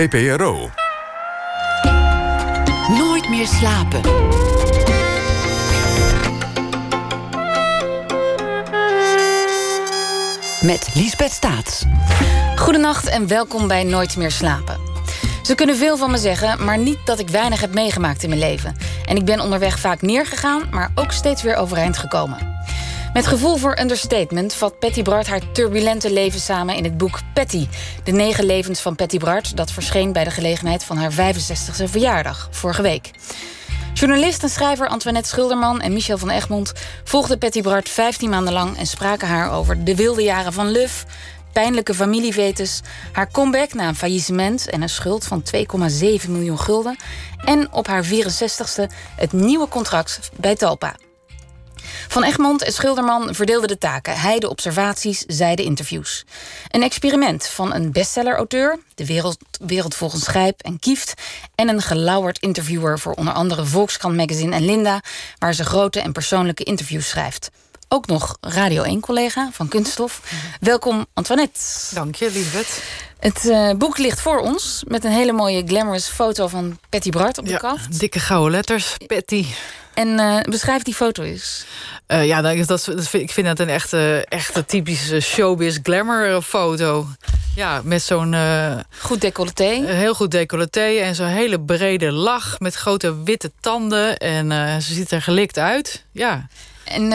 VPRO. Nooit meer slapen. Met Liesbeth Staats. Goedenacht en welkom bij Nooit meer slapen. Ze kunnen veel van me zeggen, maar niet dat ik weinig heb meegemaakt in mijn leven. En ik ben onderweg vaak neergegaan, maar ook steeds weer overeind gekomen. Met gevoel voor understatement vat Patty Bart haar turbulente leven samen in het boek Patty. De negen levens van Patty Bart, dat verscheen bij de gelegenheid van haar 65e verjaardag, vorige week. Journalist en schrijver Antoinette Schulderman en Michel van Egmond volgden Patty Bart 15 maanden lang en spraken haar over de wilde jaren van Luf, pijnlijke familievetes, haar comeback na een faillissement en een schuld van 2,7 miljoen gulden en op haar 64ste het nieuwe contract bij Talpa. Van Egmond en Schilderman verdeelden de taken. Hij de observaties, zij de interviews. Een experiment van een bestseller-auteur... de wereld, wereld volgens Schijp en Kieft... en een gelauwerd interviewer voor onder andere Volkskrant Magazine en Linda... waar ze grote en persoonlijke interviews schrijft. Ook nog Radio 1-collega van Kunststof. Welkom, Antoinette. Dank je, Liesbeth. Het uh, boek ligt voor ons met een hele mooie glamorous foto van Patty Bart op de ja, kaft. Dikke gouden letters, Patty. En uh, beschrijf die foto eens. Uh, ja, dat, dat, ik vind dat een echte, echte typische showbiz glamour foto. Ja, met zo'n... Uh, goed decolleté. heel goed decolleté en zo'n hele brede lach met grote witte tanden. En ze ziet er gelikt uit, ja. En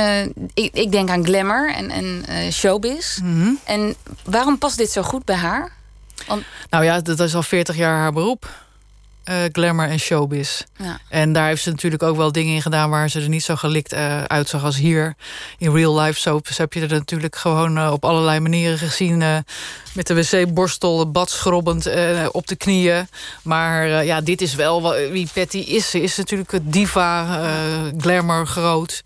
ik, ik, denk aan glamour en, en showbiz. Mm -hmm. En waarom past dit zo goed bij haar? Want... Nou ja, dat is al 40 jaar haar beroep. Uh, glamour en showbiz. Ja. En daar heeft ze natuurlijk ook wel dingen in gedaan... waar ze er niet zo gelikt uh, uitzag als hier. In real life soaps heb je er natuurlijk gewoon uh, op allerlei manieren gezien... met de wc-borstel, bad schrobbend op de knieën. Maar ja, dit is wel wie Patty is. Ze is natuurlijk een diva, glamour groot.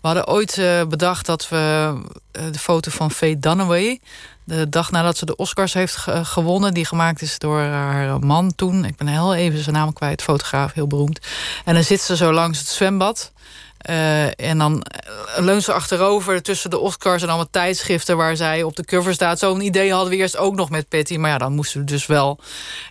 We hadden ooit bedacht dat we de foto van Faye Dunaway de dag nadat ze de Oscars heeft ge gewonnen... die gemaakt is door haar man toen. Ik ben heel even zijn naam kwijt, fotograaf, heel beroemd. En dan zit ze zo langs het zwembad... Uh, en dan leunt ze achterover tussen de Oscars en allemaal tijdschriften... waar zij op de cover staat. Zo'n idee hadden we eerst ook nog met Patty. Maar ja, dan moesten we dus wel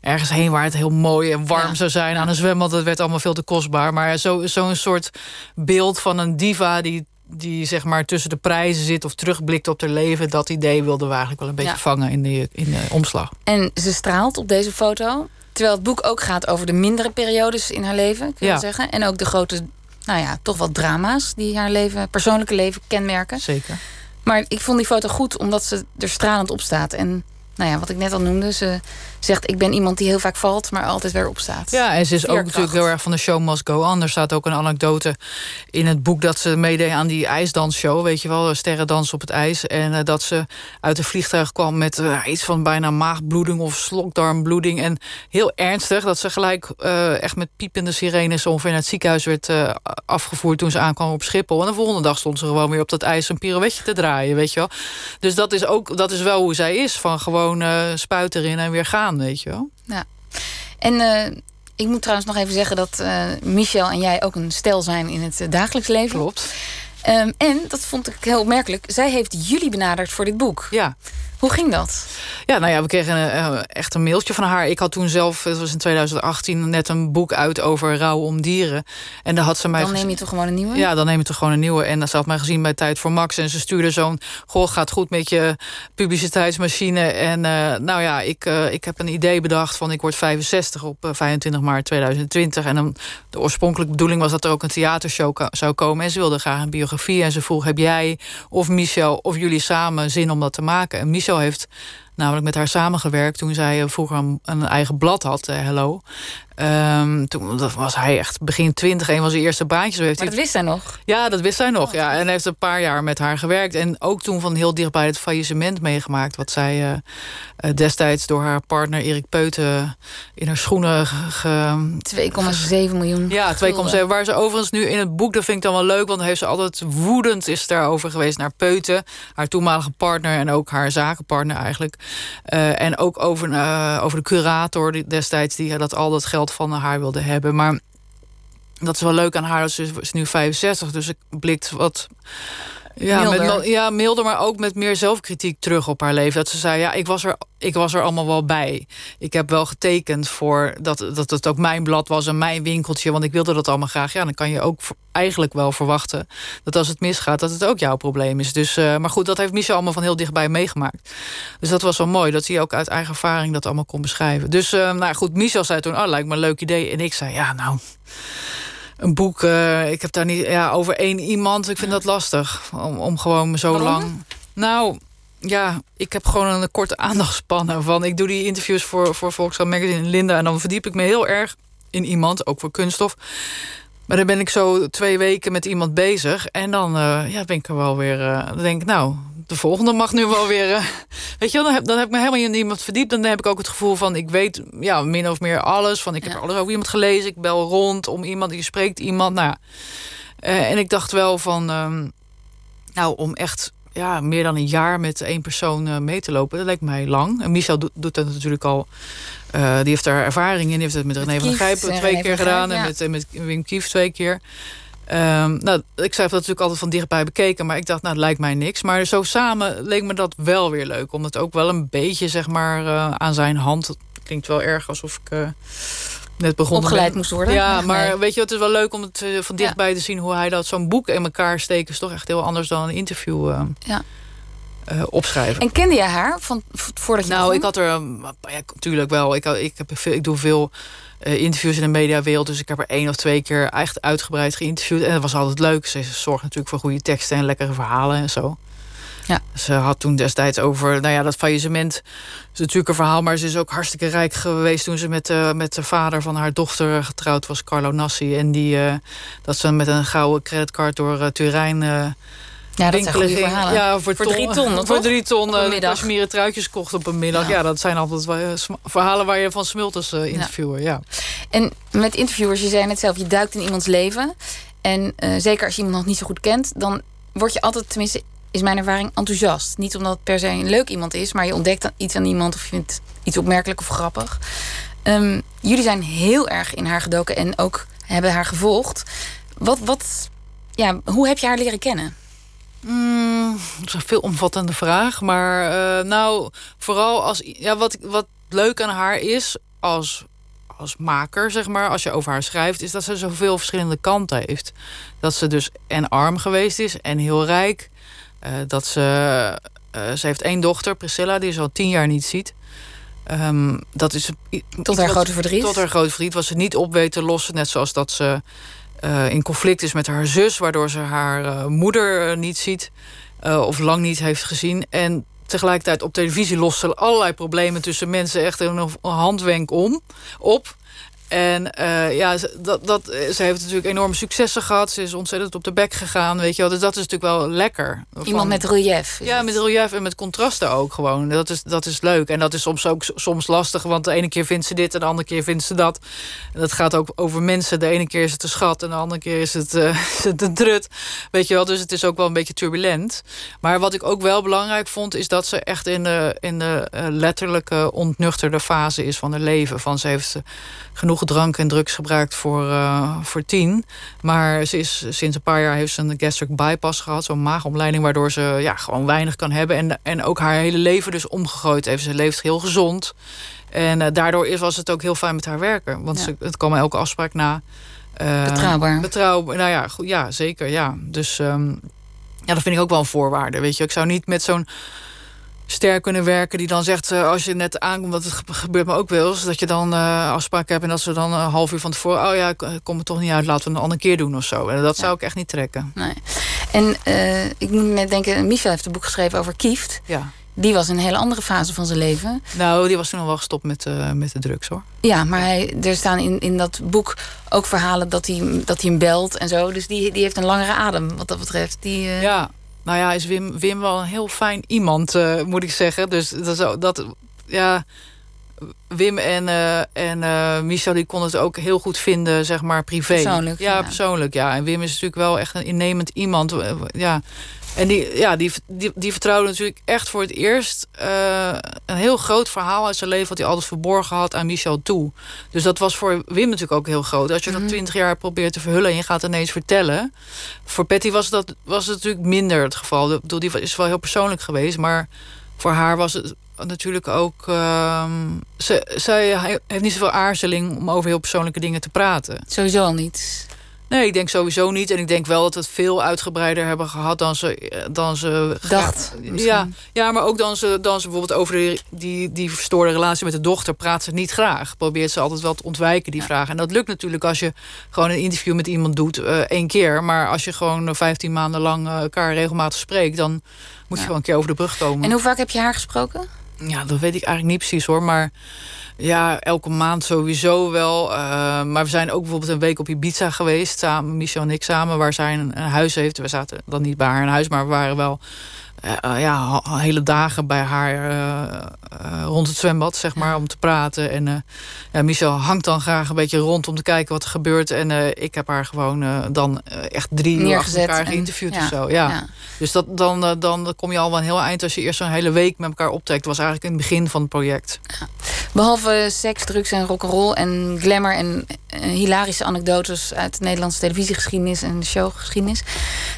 ergens heen... waar het heel mooi en warm ja. zou zijn aan een zwembad. Dat werd allemaal veel te kostbaar. Maar zo'n zo soort beeld van een diva... die die zeg maar tussen de prijzen zit of terugblikt op haar leven... dat idee wilden we eigenlijk wel een beetje Ja. vangen in de, in de omslag. En ze straalt op deze foto. Terwijl het boek ook gaat over de mindere periodes in haar leven, kun je Ja. zeggen. En ook de grote, nou ja, toch wat drama's die haar leven, persoonlijke leven kenmerken. Zeker. Maar ik vond die foto goed omdat ze er stralend op staat. En nou ja, wat ik net al noemde, ze zegt: Ik ben iemand die heel vaak valt, maar altijd weer opstaat. Ja, en ze is ook natuurlijk heel erg van de show must go on. Er staat ook een anekdote in het boek dat ze meedeed aan die ijsdansshow. Weet je wel, sterrendans op het ijs. En eh, dat ze uit een vliegtuig kwam met eh, iets van bijna maagbloeding of slokdarmbloeding. En heel ernstig dat ze gelijk eh, echt met piepende sirenes ongeveer naar het ziekenhuis werd afgevoerd toen ze aankwam op Schiphol. En de volgende dag stond ze gewoon weer op dat ijs een pirouetje te draaien, weet je wel. Dus dat is ook dat is wel hoe zij is. Van gewoon eh spuit erin en weer gaan, weet je wel. En eh, ik moet trouwens nog even zeggen dat eh, Michel en jij ook een stel zijn in het eh, dagelijks leven. Klopt. Ehm, en dat vond ik heel opmerkelijk. Zij heeft jullie benaderd voor dit boek. Ja. Hoe ging dat? Ja, nou ja, we kregen eh, echt een mailtje van haar. Ik had toen zelf, het was in 2018, net een boek uit over rouw om dieren. En daar had ze mij Dan neem je toch gewoon een nieuwe? Ja, dan neem je toch gewoon een nieuwe. En ze had mij gezien bij Tijd voor Max. En ze stuurde zo'n, goh, gaat goed met je publiciteitsmachine. En eh, nou ja, ik, eh, ik heb een idee bedacht van ik word 65 op eh, 25 maart 2020. En dan, de oorspronkelijke bedoeling was dat er ook een theatershow zou komen. En ze wilde graag een biografie. En ze vroeg, heb jij of Michel of jullie samen zin om dat te maken? En Michel heeft namelijk met haar samengewerkt... toen zij eh, vroeger een, een eigen blad had, eh, Hello. Ehm, toen dat was hij echt begin twintig. Een van zijn eerste baantjes. Maar hij dat wist zij nog. ja, dat wist zij nog. Ja. En heeft een paar jaar met haar gewerkt. En ook toen van heel dichtbij het faillissement meegemaakt. Wat zij eh, eh, destijds door haar partner Erik Peuten in haar schoenen ge- ge- 2,7 miljoen. ja, 2,7. gulden. Waar ze overigens nu in het boek, dat vind ik dan wel leuk... want heeft ze altijd woedend is daarover geweest naar Peuten. Haar toenmalige partner en ook haar zakenpartner eigenlijk. Eh, en ook over, over de curator destijds... die dat al dat geld van haar wilde hebben. Maar dat is wel leuk aan haar. Ze is nu 65, dus ik blikt wat Ja, milder. Met, ja, milder, maar ook met meer zelfkritiek terug op haar leven. Dat ze zei, ja, ik was er, ik was er allemaal wel bij. Ik heb wel getekend voor dat, dat het ook mijn blad was en mijn winkeltje. Want ik wilde dat allemaal graag. Ja, dan kan je ook eigenlijk wel verwachten dat als het misgaat, dat het ook jouw probleem is. Dus, uh, maar goed, dat heeft Michel allemaal van heel dichtbij meegemaakt. Dus dat was wel mooi, dat hij ook uit eigen ervaring dat allemaal kon beschrijven. Dus, uh, nou goed, Michel zei toen, oh, lijkt me een leuk idee. En ik zei, ja, nou een boek. Uh, ik heb daar niet ja, over één iemand. Ik vind dat lastig om, om gewoon zo Waarom? lang. Nou, ja, ik heb gewoon een korte aandachtspannen van. Ik doe die interviews voor, voor Volkskrant Magazine in Linda en dan verdiep ik me heel erg in iemand, ook voor kunststof. Maar dan ben ik zo twee weken met iemand bezig en dan uh, ja, ben ik er wel weer. Uh, dan denk ik, nou, de volgende mag nu wel weer. Uh, weet je wel, dan heb, dan heb ik me helemaal in iemand verdiept. Dan heb ik ook het gevoel van ik weet ja, min of meer alles. Van ik heb Ja. alles over iemand gelezen. Ik bel rond om iemand, je spreekt iemand. Nou. Eh, en ik dacht wel van, ehm, nou, om echt ja, meer dan een jaar met één persoon eh, mee te lopen, dat lijkt mij lang. En Michel doet, doet dat natuurlijk al. eh, die heeft daar ervaring in. Die heeft het met René van Grijpen en twee keer gedaan. En met, met Wim Kief twee keer. Ehm, nou, ik zei dat natuurlijk altijd van dichtbij bekeken. Maar ik dacht, nou, het lijkt mij niks. Maar zo samen leek me dat wel weer leuk. Om het ook wel een beetje, zeg maar, eh, aan zijn hand. Klinkt wel erg alsof ik eh, net begonnen Opgeleid ben. moest worden. Ja, Nee. maar weet je, het is wel leuk om het eh, van dichtbij te zien hoe hij dat zo'n boek in elkaar steken. Is toch echt heel anders dan een interview Ja. opschrijven. En kende jij haar van, voordat je Nou, begon? ik had er um, ja, natuurlijk wel. Ik, ik, heb veel, ik doe veel interviews in de mediawereld. Dus ik heb er één of twee keer echt uitgebreid geïnterviewd. En dat was altijd leuk. Ze zorgt natuurlijk voor goede teksten en lekkere verhalen en zo. Ja. Ze had toen destijds over, nou ja, dat faillissement is natuurlijk een verhaal, maar ze is ook hartstikke rijk geweest toen ze met, eh, met de vader van haar dochter getrouwd was, Carlo Nassi. En die, eh, dat ze met een gouden creditcard door eh, Turijn eh ja, dat zijn goede verhalen. Ja, voor, Voor drie ton, Voor toch? drie ton. Cashmere truitjes kocht op een middag. Ja. Ja, dat zijn altijd eh, verhalen waar je van smulters eh interviewen. Ja. En met interviewers, je zei net zelf, je duikt in iemands leven. En zeker als je iemand nog niet zo goed kent, dan word je altijd, tenminste, is mijn ervaring, enthousiast. Niet omdat het per se een leuk iemand is, maar je ontdekt dan iets aan iemand of je vindt iets opmerkelijk of grappig. Ehm, jullie zijn heel erg in haar gedoken en ook hebben haar gevolgd. Wat, wat, ja, hoe heb je haar leren kennen? Mm, dat is een veel omvattende vraag. Maar eh, nou, vooral als. Ja, wat, wat leuk aan haar is als, als maker, zeg maar, als je over haar schrijft, is dat ze zoveel verschillende kanten heeft. Dat ze dus en arm geweest is en heel rijk. Eh, dat ze. eh, ze heeft één dochter, Priscilla, die ze al tien jaar niet ziet. Ehm, dat is Tot haar grote verdriet? Tot haar grote verdriet was ze niet op weet te lossen. Net zoals dat ze eh, in conflict is met haar zus, waardoor ze haar eh, moeder eh, niet ziet of lang niet heeft gezien. En tegelijkertijd op televisie lost ze allerlei problemen tussen mensen echt een handwenk om, op. En eh, ja, ze- dat, dat, eh, ze heeft natuurlijk enorme successen gehad. Ze is ontzettend op de bek gegaan, weet je wel. Dus dat is natuurlijk wel lekker. Iemand met relief. ja, het. met relief en met contrasten ook gewoon. Dat is, dat is leuk. En dat is soms ook soms lastig, want de ene keer vindt ze dit en de andere keer vindt ze dat. En dat gaat ook over mensen. De ene keer is het een schat en de andere keer is het, eh, is het een trut. Weet je wel, dus het is ook wel een beetje turbulent. Maar wat ik ook wel belangrijk vond, is dat ze echt in de, in de eh, letterlijke ontnuchterde fase is van haar leven. Van ze heeft eh, genoeg drank en drugs gebruikt voor, eh, voor tien. Maar ze is sinds een paar jaar heeft ze een gastric bypass gehad, zo'n maagomleiding, waardoor ze ja, gewoon weinig kan hebben. En, en ook haar hele leven dus omgegooid heeft. Ze leeft heel gezond. En eh, daardoor is, was het ook heel fijn met haar werken. Want Ja. ze, het kwam elke afspraak na. Eh, Betrouwbaar. Betrouwbaar, nou ja, goed, ja zeker, ja. Dus ehm, ja, dat vind ik ook wel een voorwaarde, weet je. Ik zou niet met zo'n ster kunnen werken die dan zegt... eh, als je net aankomt, dat het ge- gebeurt me ook wel eens... dat je dan eh afspraken hebt en dat ze dan een half uur van tevoren... oh ja, ik kom het toch niet uit, laten we het een andere keer doen of zo. En dat zou ik echt niet trekken. Nee. En eh, ik moet net denken, Michel heeft een boek geschreven over Kieft. Ja. Die was in een hele andere fase van zijn leven. Nou, die was toen al wel gestopt met, met de drugs, hoor. Ja, maar hij, er staan in, in dat boek ook verhalen dat hij, dat hij hem belt en zo. Dus die, die heeft een langere adem wat dat betreft. Die, Ja, nou ja, is Wim, Wim wel een heel fijn iemand, eh, moet ik zeggen. Dus dat, dat ja, Wim en, eh, en eh, Michel die konden het ook heel goed vinden, zeg maar, privé. Persoonlijk, Ja, ja. persoonlijk, ja. En Wim is natuurlijk wel echt een innemend iemand. Ja, En die, ja, die, die, die vertrouwde natuurlijk echt voor het eerst uh, een heel groot verhaal uit zijn leven, wat hij altijd verborgen had aan Michel toe. Dus dat was voor Wim natuurlijk ook heel groot. Als je dat twintig jaar probeert te verhullen en je gaat ineens vertellen. Voor Patty was dat was het natuurlijk minder het geval. Ik bedoel, die is wel heel persoonlijk geweest, maar voor haar was het natuurlijk ook. Uh, ze, zij heeft niet zoveel aarzeling om over heel persoonlijke dingen te praten. Sowieso al niet. Nee, ik denk sowieso niet. En ik denk wel dat we het veel uitgebreider hebben gehad dan ze, dan ze dacht. Ja, ja, maar ook dan ze, dan ze bijvoorbeeld over die, die verstoorde relatie met de dochter praat ze niet graag. Probeert ze altijd wel te ontwijken, die vragen. En dat lukt natuurlijk als je gewoon een interview met iemand doet, uh, één keer. Maar als je gewoon 15 maanden lang elkaar regelmatig spreekt, dan moet je gewoon een keer over de brug komen. En hoe vaak heb je haar gesproken? Ja, dat weet ik eigenlijk niet precies hoor. Maar ja, elke maand sowieso wel. Uh, maar we zijn ook bijvoorbeeld een week op Ibiza geweest. Samen, Michel en ik samen, waar zij een, een huis heeft. We zaten dan niet bij haar in huis, maar we waren wel uh, ja, hele dagen bij haar uh, rond het zwembad, zeg maar, om te praten. En ja, Michel hangt dan graag een beetje rond om te kijken wat er gebeurt. En ik heb haar gewoon dan echt drie uur achter elkaar geïnterviewd en, of zo. Ja. ja. Dus dat, dan, dan kom je al wel een heel eind als je eerst zo'n hele week met elkaar optrekt. Dat was eigenlijk in het begin van het project. Behalve seks, drugs en rock'n'roll en glamour en hilarische anekdotes uit de Nederlandse televisiegeschiedenis en de showgeschiedenis,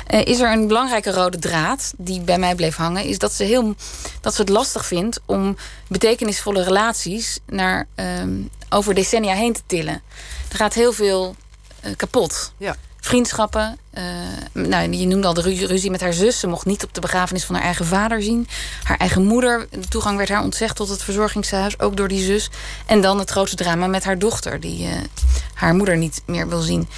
is er een belangrijke rode draad die bij mij bleef hangen, is dat ze, heel, dat ze het lastig vindt om betekenisvolle relaties naar, um, over decennia heen te tillen. Er gaat heel veel uh, kapot. Ja. Vriendschappen. Uh, nou, je noemde al de ruzie met haar zus. Ze mocht niet op de begrafenis van haar eigen vader zien. Haar eigen moeder. De toegang werd haar ontzegd tot het verzorgingshuis. Ook door die zus. En dan het grootste drama met haar dochter. Die uh, haar moeder niet meer wil zien.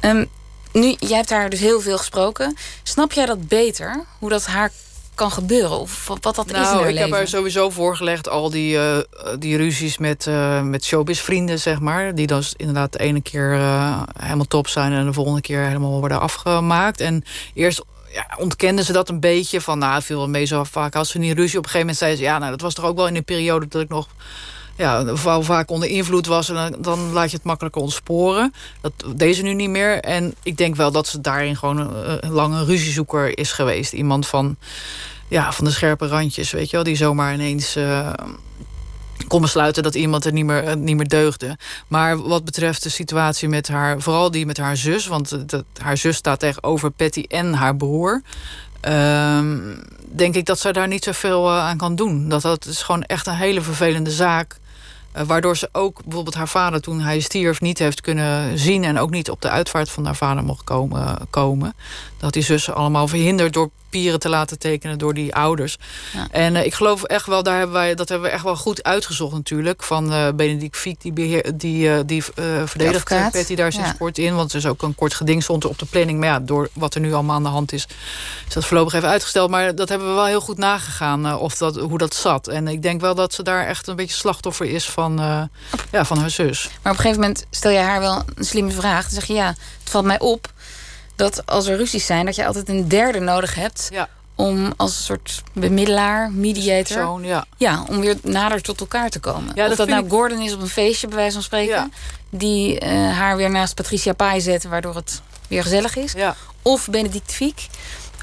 Um, nu, jij hebt haar dus heel veel gesproken. Snap jij dat beter? Hoe dat haar kan gebeuren? Of wat dat nou, is in haar ik heb haar sowieso voorgelegd al die, uh, die ruzies met, uh, met showbiz-vrienden, zeg maar. Die dan inderdaad de ene keer uh, helemaal top zijn... en de volgende keer helemaal worden afgemaakt. En eerst ja, ontkenden ze dat een beetje. Van, nou, viel wel mee zo vaak als ze niet ruzie. Op een gegeven moment zei ze... ja, nou, dat was toch ook wel in een periode dat ik nog ja, vaak onder invloed was... en dan, laat je het makkelijker ontsporen. Dat deze nu niet meer. En ik denk wel dat ze daarin gewoon een, een lange ruziezoeker is geweest. Iemand van, ja, van de scherpe randjes, weet je wel... die zomaar ineens... Uh, kon besluiten dat iemand er niet meer, uh, niet meer deugde. Maar wat betreft de situatie met haar... vooral die met haar zus... want dat, haar zus staat tegenover Patty en haar broer... Uh, denk ik dat zij daar niet zoveel aan kan doen. Dat, dat is gewoon echt een hele vervelende zaak. Uh, waardoor ze ook bijvoorbeeld haar vader toen hij stierf niet heeft kunnen zien... en ook niet op de uitvaart van haar vader mocht komen. komen. Dat die zussen allemaal verhinderd door papieren te laten tekenen door die ouders. Ja. En uh, ik geloof echt wel, daar hebben wij, dat hebben we echt wel goed uitgezocht natuurlijk. Van uh, Benedict Fiek, die, beheer, die, uh, die verdedigt daar zijn ja. sport in. Want er is ook een kort geding stond er op de planning. Maar ja, door wat er nu allemaal aan de hand is, is dat voorlopig even uitgesteld. Maar dat hebben we wel heel goed nagegaan of dat, hoe dat zat. En ik denk wel dat ze daar echt een beetje slachtoffer is van, ja, van haar zus. Maar op een gegeven moment stel je haar wel een slimme vraag. Dan zeg je ja, het valt mij op dat als er ruzies zijn, dat je altijd een derde nodig hebt. Ja. Om als een soort bemiddelaar, mediator. Ja. ja, om weer nader tot elkaar te komen. Ja, of dat, dat nou ik... Gordon is op een feestje, bij wijze van spreken. Die uh, haar weer naast Patricia Pai zet, waardoor het weer gezellig is. Ja. Of Benedict Fiek.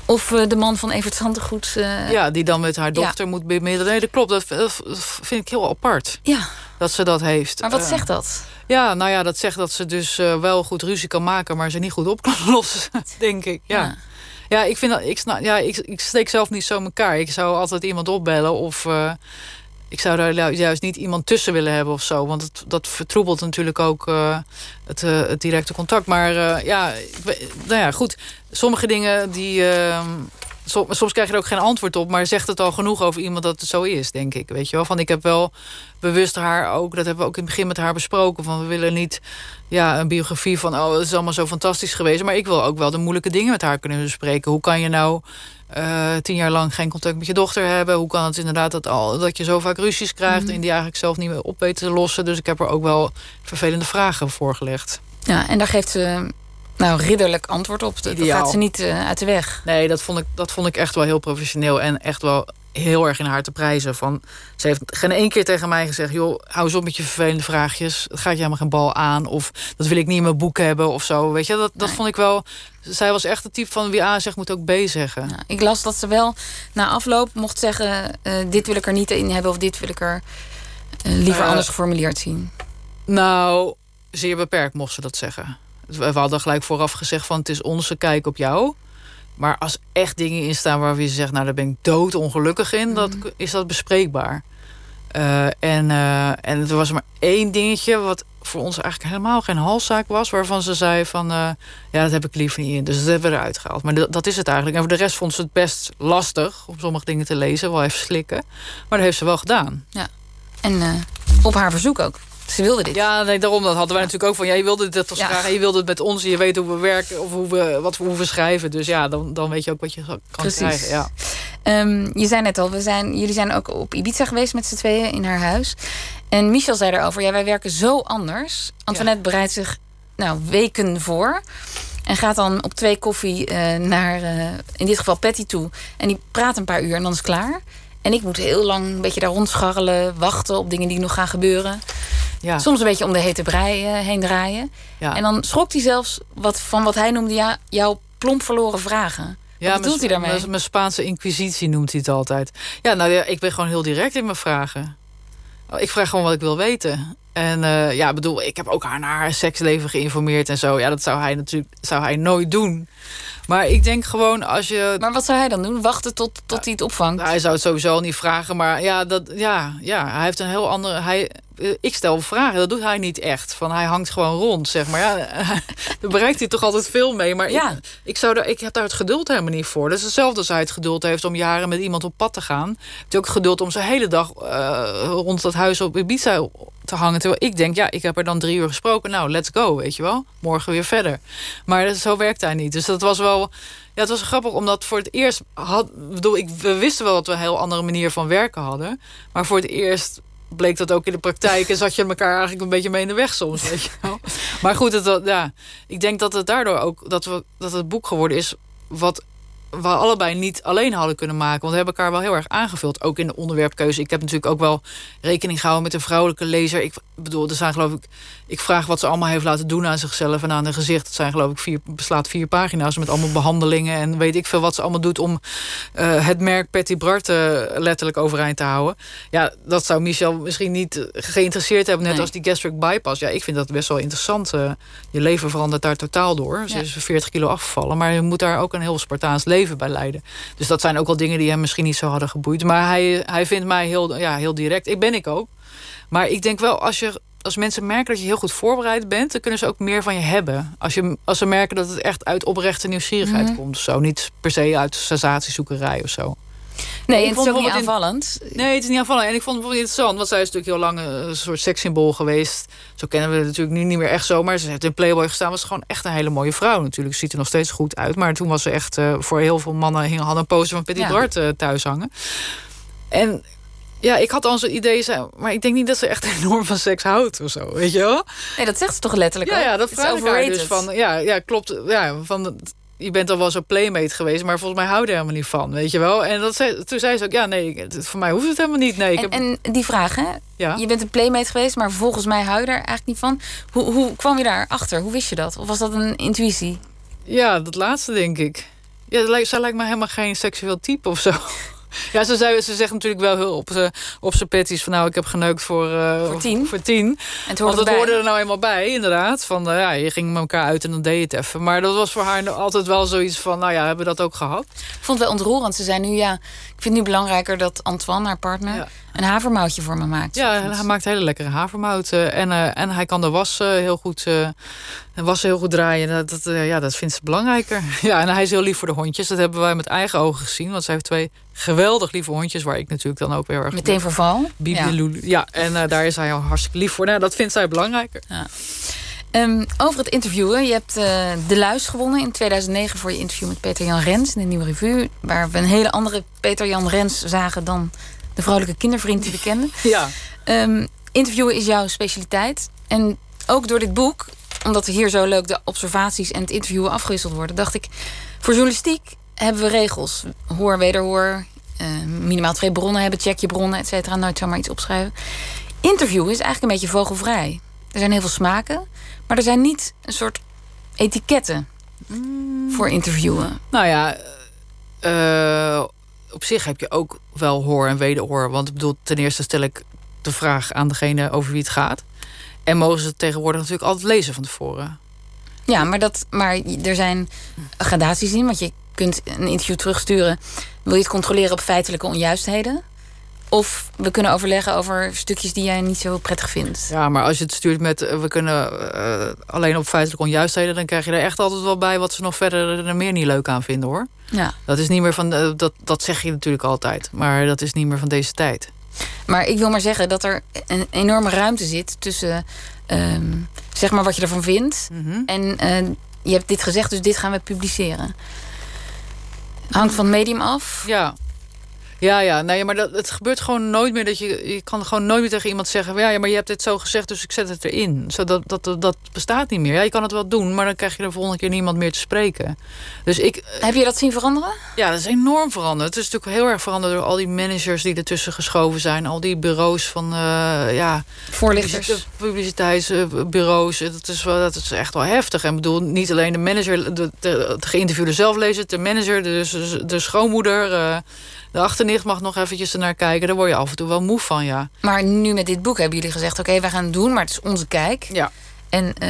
Of uh, de man van Evert Zantegoed. Uh, ja, die dan met haar dochter moet bemiddelen. Nee, dat klopt. Dat, dat vind ik heel apart. Ja. Dat ze dat heeft. Maar wat zegt dat? Ja, nou ja, dat zegt dat ze dus wel goed ruzie kan maken... maar ze niet goed op kan lossen, denk ik. Ja. ja. Ja, ik, vind dat, ik, ja ik, ik steek zelf niet zo in elkaar. Ik zou altijd iemand opbellen of... Ik zou daar juist niet iemand tussen willen hebben of zo. Want dat vertroebelt natuurlijk ook het, uh, het, directe contact. Maar uh, ja, nou ja, goed. Sommige dingen die ehm, soms, soms krijg je er ook geen antwoord op, maar zegt het al genoeg over iemand dat het zo is, denk ik. Weet je wel? Van ik heb wel bewust haar ook, dat hebben we ook in het begin met haar besproken. Van we willen niet ja, een biografie van oh, het is allemaal zo fantastisch geweest. Maar ik wil ook wel de moeilijke dingen met haar kunnen bespreken. Hoe kan je nou uh, tien jaar lang geen contact met je dochter hebben? Hoe kan het inderdaad dat, al, dat je zo vaak ruzies krijgt mm. en die eigenlijk zelf niet meer op weten te lossen? Dus ik heb er ook wel vervelende vragen voorgelegd. Ja, en daar geeft ze nou, ridderlijk antwoord op. Dat gaat ze niet uh, uit de weg. Nee, dat vond, ik, dat vond ik echt wel heel professioneel. En echt wel heel erg in haar te prijzen. Van, ze heeft geen één keer tegen mij gezegd... joh, hou eens op met je vervelende vraagjes. Het gaat je helemaal geen bal aan. Of dat wil ik niet in mijn boek hebben of zo. Weet je, dat, dat vond ik wel... Zij was echt het type van wie A zegt, moet ook B zeggen. Ja, ik las dat ze wel na afloop mocht zeggen... Uh, dit wil ik er niet in hebben of dit wil ik er uh, liever uh, anders geformuleerd zien. Nou, zeer beperkt mocht ze dat zeggen. We hadden gelijk vooraf gezegd van het is onze kijk op jou... Maar als echt dingen in staan waar je zegt, nou daar ben ik dood ongelukkig in, dat, mhm. is dat bespreekbaar. Uh, en, uh, en er was maar één dingetje wat voor ons eigenlijk helemaal geen halszaak was, waarvan ze zei van uh, ja, dat heb ik liever niet in. Dus dat hebben we eruit gehaald. Maar dat is het eigenlijk. En voor de rest vond ze het best lastig om sommige dingen te lezen, wel even slikken. Maar dat heeft ze wel gedaan. Ja. En op haar verzoek ook. Ze wilde dit. Ja, nee, daarom dat hadden wij natuurlijk ook van... Ja, je wilde dit toch graag en je wilde het met ons... je weet hoe we werken of hoe we, wat, hoe we schrijven. Dus ja, dan, dan weet je ook wat je kan Precies. krijgen. Ja. Um, je zei net al, we zijn, jullie zijn ook op Ibiza geweest met z'n tweeën in haar huis. En Michel zei erover, ja, wij werken zo anders. Antoinette ja. bereidt zich nou, weken voor... En gaat dan op twee koffie uh, naar, uh, in dit geval Patty toe. En die praat een paar uur en dan is het klaar. En ik moet heel lang een beetje daar rondscharrelen, wachten op dingen die nog gaan gebeuren. Ja. Soms een beetje om de hete brei uh, heen draaien. Ja. En dan schrok hij zelfs wat, van wat hij noemde ja, jouw plomp verloren vragen. Ja, wat bedoelt hij daarmee? Mijn Spaanse inquisitie noemt hij het altijd. Ja, nou ja, ik ben gewoon heel direct in mijn vragen. Ik vraag gewoon wat ik wil weten. En uh, ja, bedoel, ik heb ook haar naar haar seksleven geïnformeerd en zo. Ja, dat zou hij natuurlijk zou hij nooit doen. Maar ik denk gewoon als je. Maar wat zou hij dan doen? Wachten tot, tot hij het opvangt? Nou, hij zou het sowieso niet vragen. Maar ja, dat, ja, ja, hij heeft een heel andere. Hij, eh, ik stel vragen, dat doet hij niet echt. Van hij hangt gewoon rond, zeg maar. Ja, daar bereikt hij toch altijd veel mee. Maar ja. ik, ik, zou daar, ik heb daar het geduld helemaal niet voor. Dat is hetzelfde als hij het geduld heeft om jaren met iemand op pad te gaan. Heeft ook geduld om zijn hele dag uh, rond dat huis op Ibiza te hangen. Terwijl ik denk, ja, ik heb er dan drie uur gesproken. Nou, let's go, weet je wel. Morgen weer verder. Maar zo werkt hij niet. Dus dat was wel... Ja, het was grappig, omdat voor het eerst... Had, bedoel, ik, we wisten wel dat we een heel andere manier van werken hadden. Maar voor het eerst bleek dat ook in de praktijk. En zat je elkaar eigenlijk een beetje mee in de weg soms. Weet je wel. Maar goed, het, ja, ik denk dat het daardoor ook dat, we, dat het boek geworden is. wat we allebei niet alleen hadden kunnen maken. Want we hebben elkaar wel heel erg aangevuld. Ook in de onderwerpkeuze. Ik heb natuurlijk ook wel rekening gehouden met een vrouwelijke lezer. Ik bedoel, er zijn geloof ik... Ik vraag wat ze allemaal heeft laten doen aan zichzelf en aan haar gezicht. Het zijn geloof ik vier, beslaat vier pagina's met allemaal behandelingen. En weet ik veel wat ze allemaal doet om uh, het merk Patty Bart uh, letterlijk overeind te houden. Ja, dat zou Michel misschien niet geïnteresseerd hebben. Net nee. als die gastric bypass. Ja, ik vind dat best wel interessant. Uh, je leven verandert daar totaal door. Ze ja. is 40 kilo afgevallen. Maar je moet daar ook een heel Spartaans leven leven bij leiden. Dus dat zijn ook wel dingen die hem misschien niet zo hadden geboeid. Maar hij, hij vindt mij heel, ja, heel direct. Ik ben ik ook. Maar ik denk wel, als, je, als mensen merken dat je heel goed voorbereid bent... dan kunnen ze ook meer van je hebben. Als, je, als ze merken dat het echt uit oprechte nieuwsgierigheid mm -hmm. komt. Zo. Niet per se uit sensatiezoekerij of zo. Nee, het is ook niet aanvallend. nee, het is niet aanvallend. En ik vond het bijvoorbeeld interessant, want zij is natuurlijk heel lang een soort sekssymbool geweest. Zo kennen we het natuurlijk nu niet meer echt zo. Maar ze heeft in Playboy gestaan, was gewoon echt een hele mooie vrouw natuurlijk. Ziet er nog steeds goed uit. Maar toen was ze echt, uh, voor heel veel mannen hing, hadden een poster van Petit ja. Bart uh, thuis hangen. En ja, ik had al zo'n idee, maar ik denk niet dat ze echt enorm van seks houdt of zo, weet je wel? Nee, dat zegt ze toch letterlijk Ja, ja dat vraag ik haar dus van, ja, ja klopt, ja, van je bent al wel zo playmate geweest, maar volgens mij hou je er helemaal niet van, weet je wel. En dat zei, toen zei ze ook, ja, nee, voor mij hoeft het helemaal niet. Nee, ik en, heb... en die vraag, hè? Ja? Je bent een playmate geweest, maar volgens mij hou je er eigenlijk niet van. Hoe, hoe kwam je daar achter? Hoe wist je dat? Of was dat een intuïtie? Ja, dat laatste denk ik. Ja, zij lijkt me helemaal geen seksueel type of zo. Ja, ze, zei, ze zegt natuurlijk wel heel op, ze, op zijn petties van... nou, ik heb geneukt voor, uh, voor tien. Voor tien. En Want dat hoorde er nou eenmaal bij, inderdaad. Van, uh, ja, je ging met elkaar uit en dan deed je het even. Maar dat was voor haar altijd wel zoiets van... nou ja, hebben we dat ook gehad? Ik vond het wel ontroerend. Ze zei nu, ja, ik vind het nu belangrijker dat Antoine, haar partner... Ja. een havermoutje voor me maakt. Ja, hij maakt hele lekkere havermout. Uh, en, uh, en hij kan de was heel goed... wassen heel goed draaien. Dat, dat, ja, dat vindt ze belangrijker. Ja, en hij is heel lief voor de hondjes. Dat hebben wij met eigen ogen gezien. Want ze heeft twee geweldig lieve hondjes, waar ik natuurlijk dan ook weer erg... Meteen verval? Bibi ja. Lulu. Ja, en uh, daar is hij al hartstikke lief voor. Nou, dat vindt zij belangrijker. Ja. Um, over het interviewen. Je hebt uh, De Luis gewonnen in 2009 voor je interview met Peter Jan Rens in de Nieuwe Revue. Waar we een hele andere Peter Jan Rens zagen dan de vrouwelijke kindervriend die we kenden. Ja. Um, interviewen is jouw specialiteit. En ook door dit boek, omdat er hier zo leuk de observaties en het interviewen afgewisseld worden, dacht ik, voor journalistiek hebben we regels. Hoor, wederhoor, eh, minimaal twee bronnen hebben, check je bronnen, et cetera. Nooit zomaar iets opschrijven. Interviewen is eigenlijk een beetje vogelvrij. Er zijn heel veel smaken, maar er zijn niet een soort etiketten Mm. voor interviewen. Nou ja, eh, op zich heb je ook wel hoor en wederhoor. Want ik bedoel, ten eerste stel ik de vraag aan degene over wie het gaat. En mogen ze tegenwoordig natuurlijk altijd lezen van tevoren. Ja, maar, dat, maar er zijn gradaties in. Want je kunt een interview terugsturen. Wil je het controleren op feitelijke onjuistheden? Of we kunnen overleggen over stukjes die jij niet zo prettig vindt. Ja, maar als je het stuurt met eh, we kunnen eh, alleen op feitelijke onjuistheden, dan krijg je er echt altijd wel bij wat ze nog verder er meer niet leuk aan vinden hoor. Ja. Dat is niet meer van eh, dat, dat zeg je natuurlijk altijd, maar dat is niet meer van deze tijd. Maar ik wil maar zeggen dat er een enorme ruimte zit tussen ehm, zeg maar wat je ervan vindt. Mhm. En eh, je hebt dit gezegd, dus dit gaan we publiceren. Hangt van het medium af. Ja. Ja, ja, nee, maar dat, het gebeurt gewoon nooit meer dat je. Je kan gewoon nooit meer tegen iemand zeggen. Ja, ja, maar je hebt dit zo gezegd, dus ik zet het erin. Zo dat, dat, dat, bestaat niet meer. Ja, je kan het wel doen, maar dan krijg je de volgende keer niemand meer te spreken. Dus ik. Heb je dat zien veranderen? Ja, dat is enorm veranderd. Het is natuurlijk heel erg veranderd door al die managers die ertussen geschoven zijn. Al die bureaus van. eh, ja, Voorlichters. publiciteitsbureaus. Dat is, wel, dat is echt wel heftig. En ik bedoel, niet alleen de manager, de, de, de geïnterviewde zelf lezen, de manager, de, de schoonmoeder. eh, de achternicht mag nog eventjes ernaar kijken. Daar word je af en toe wel moe van, ja. Maar nu met dit boek hebben jullie gezegd: oké, wij gaan het doen, maar het is onze kijk. Ja. En eh,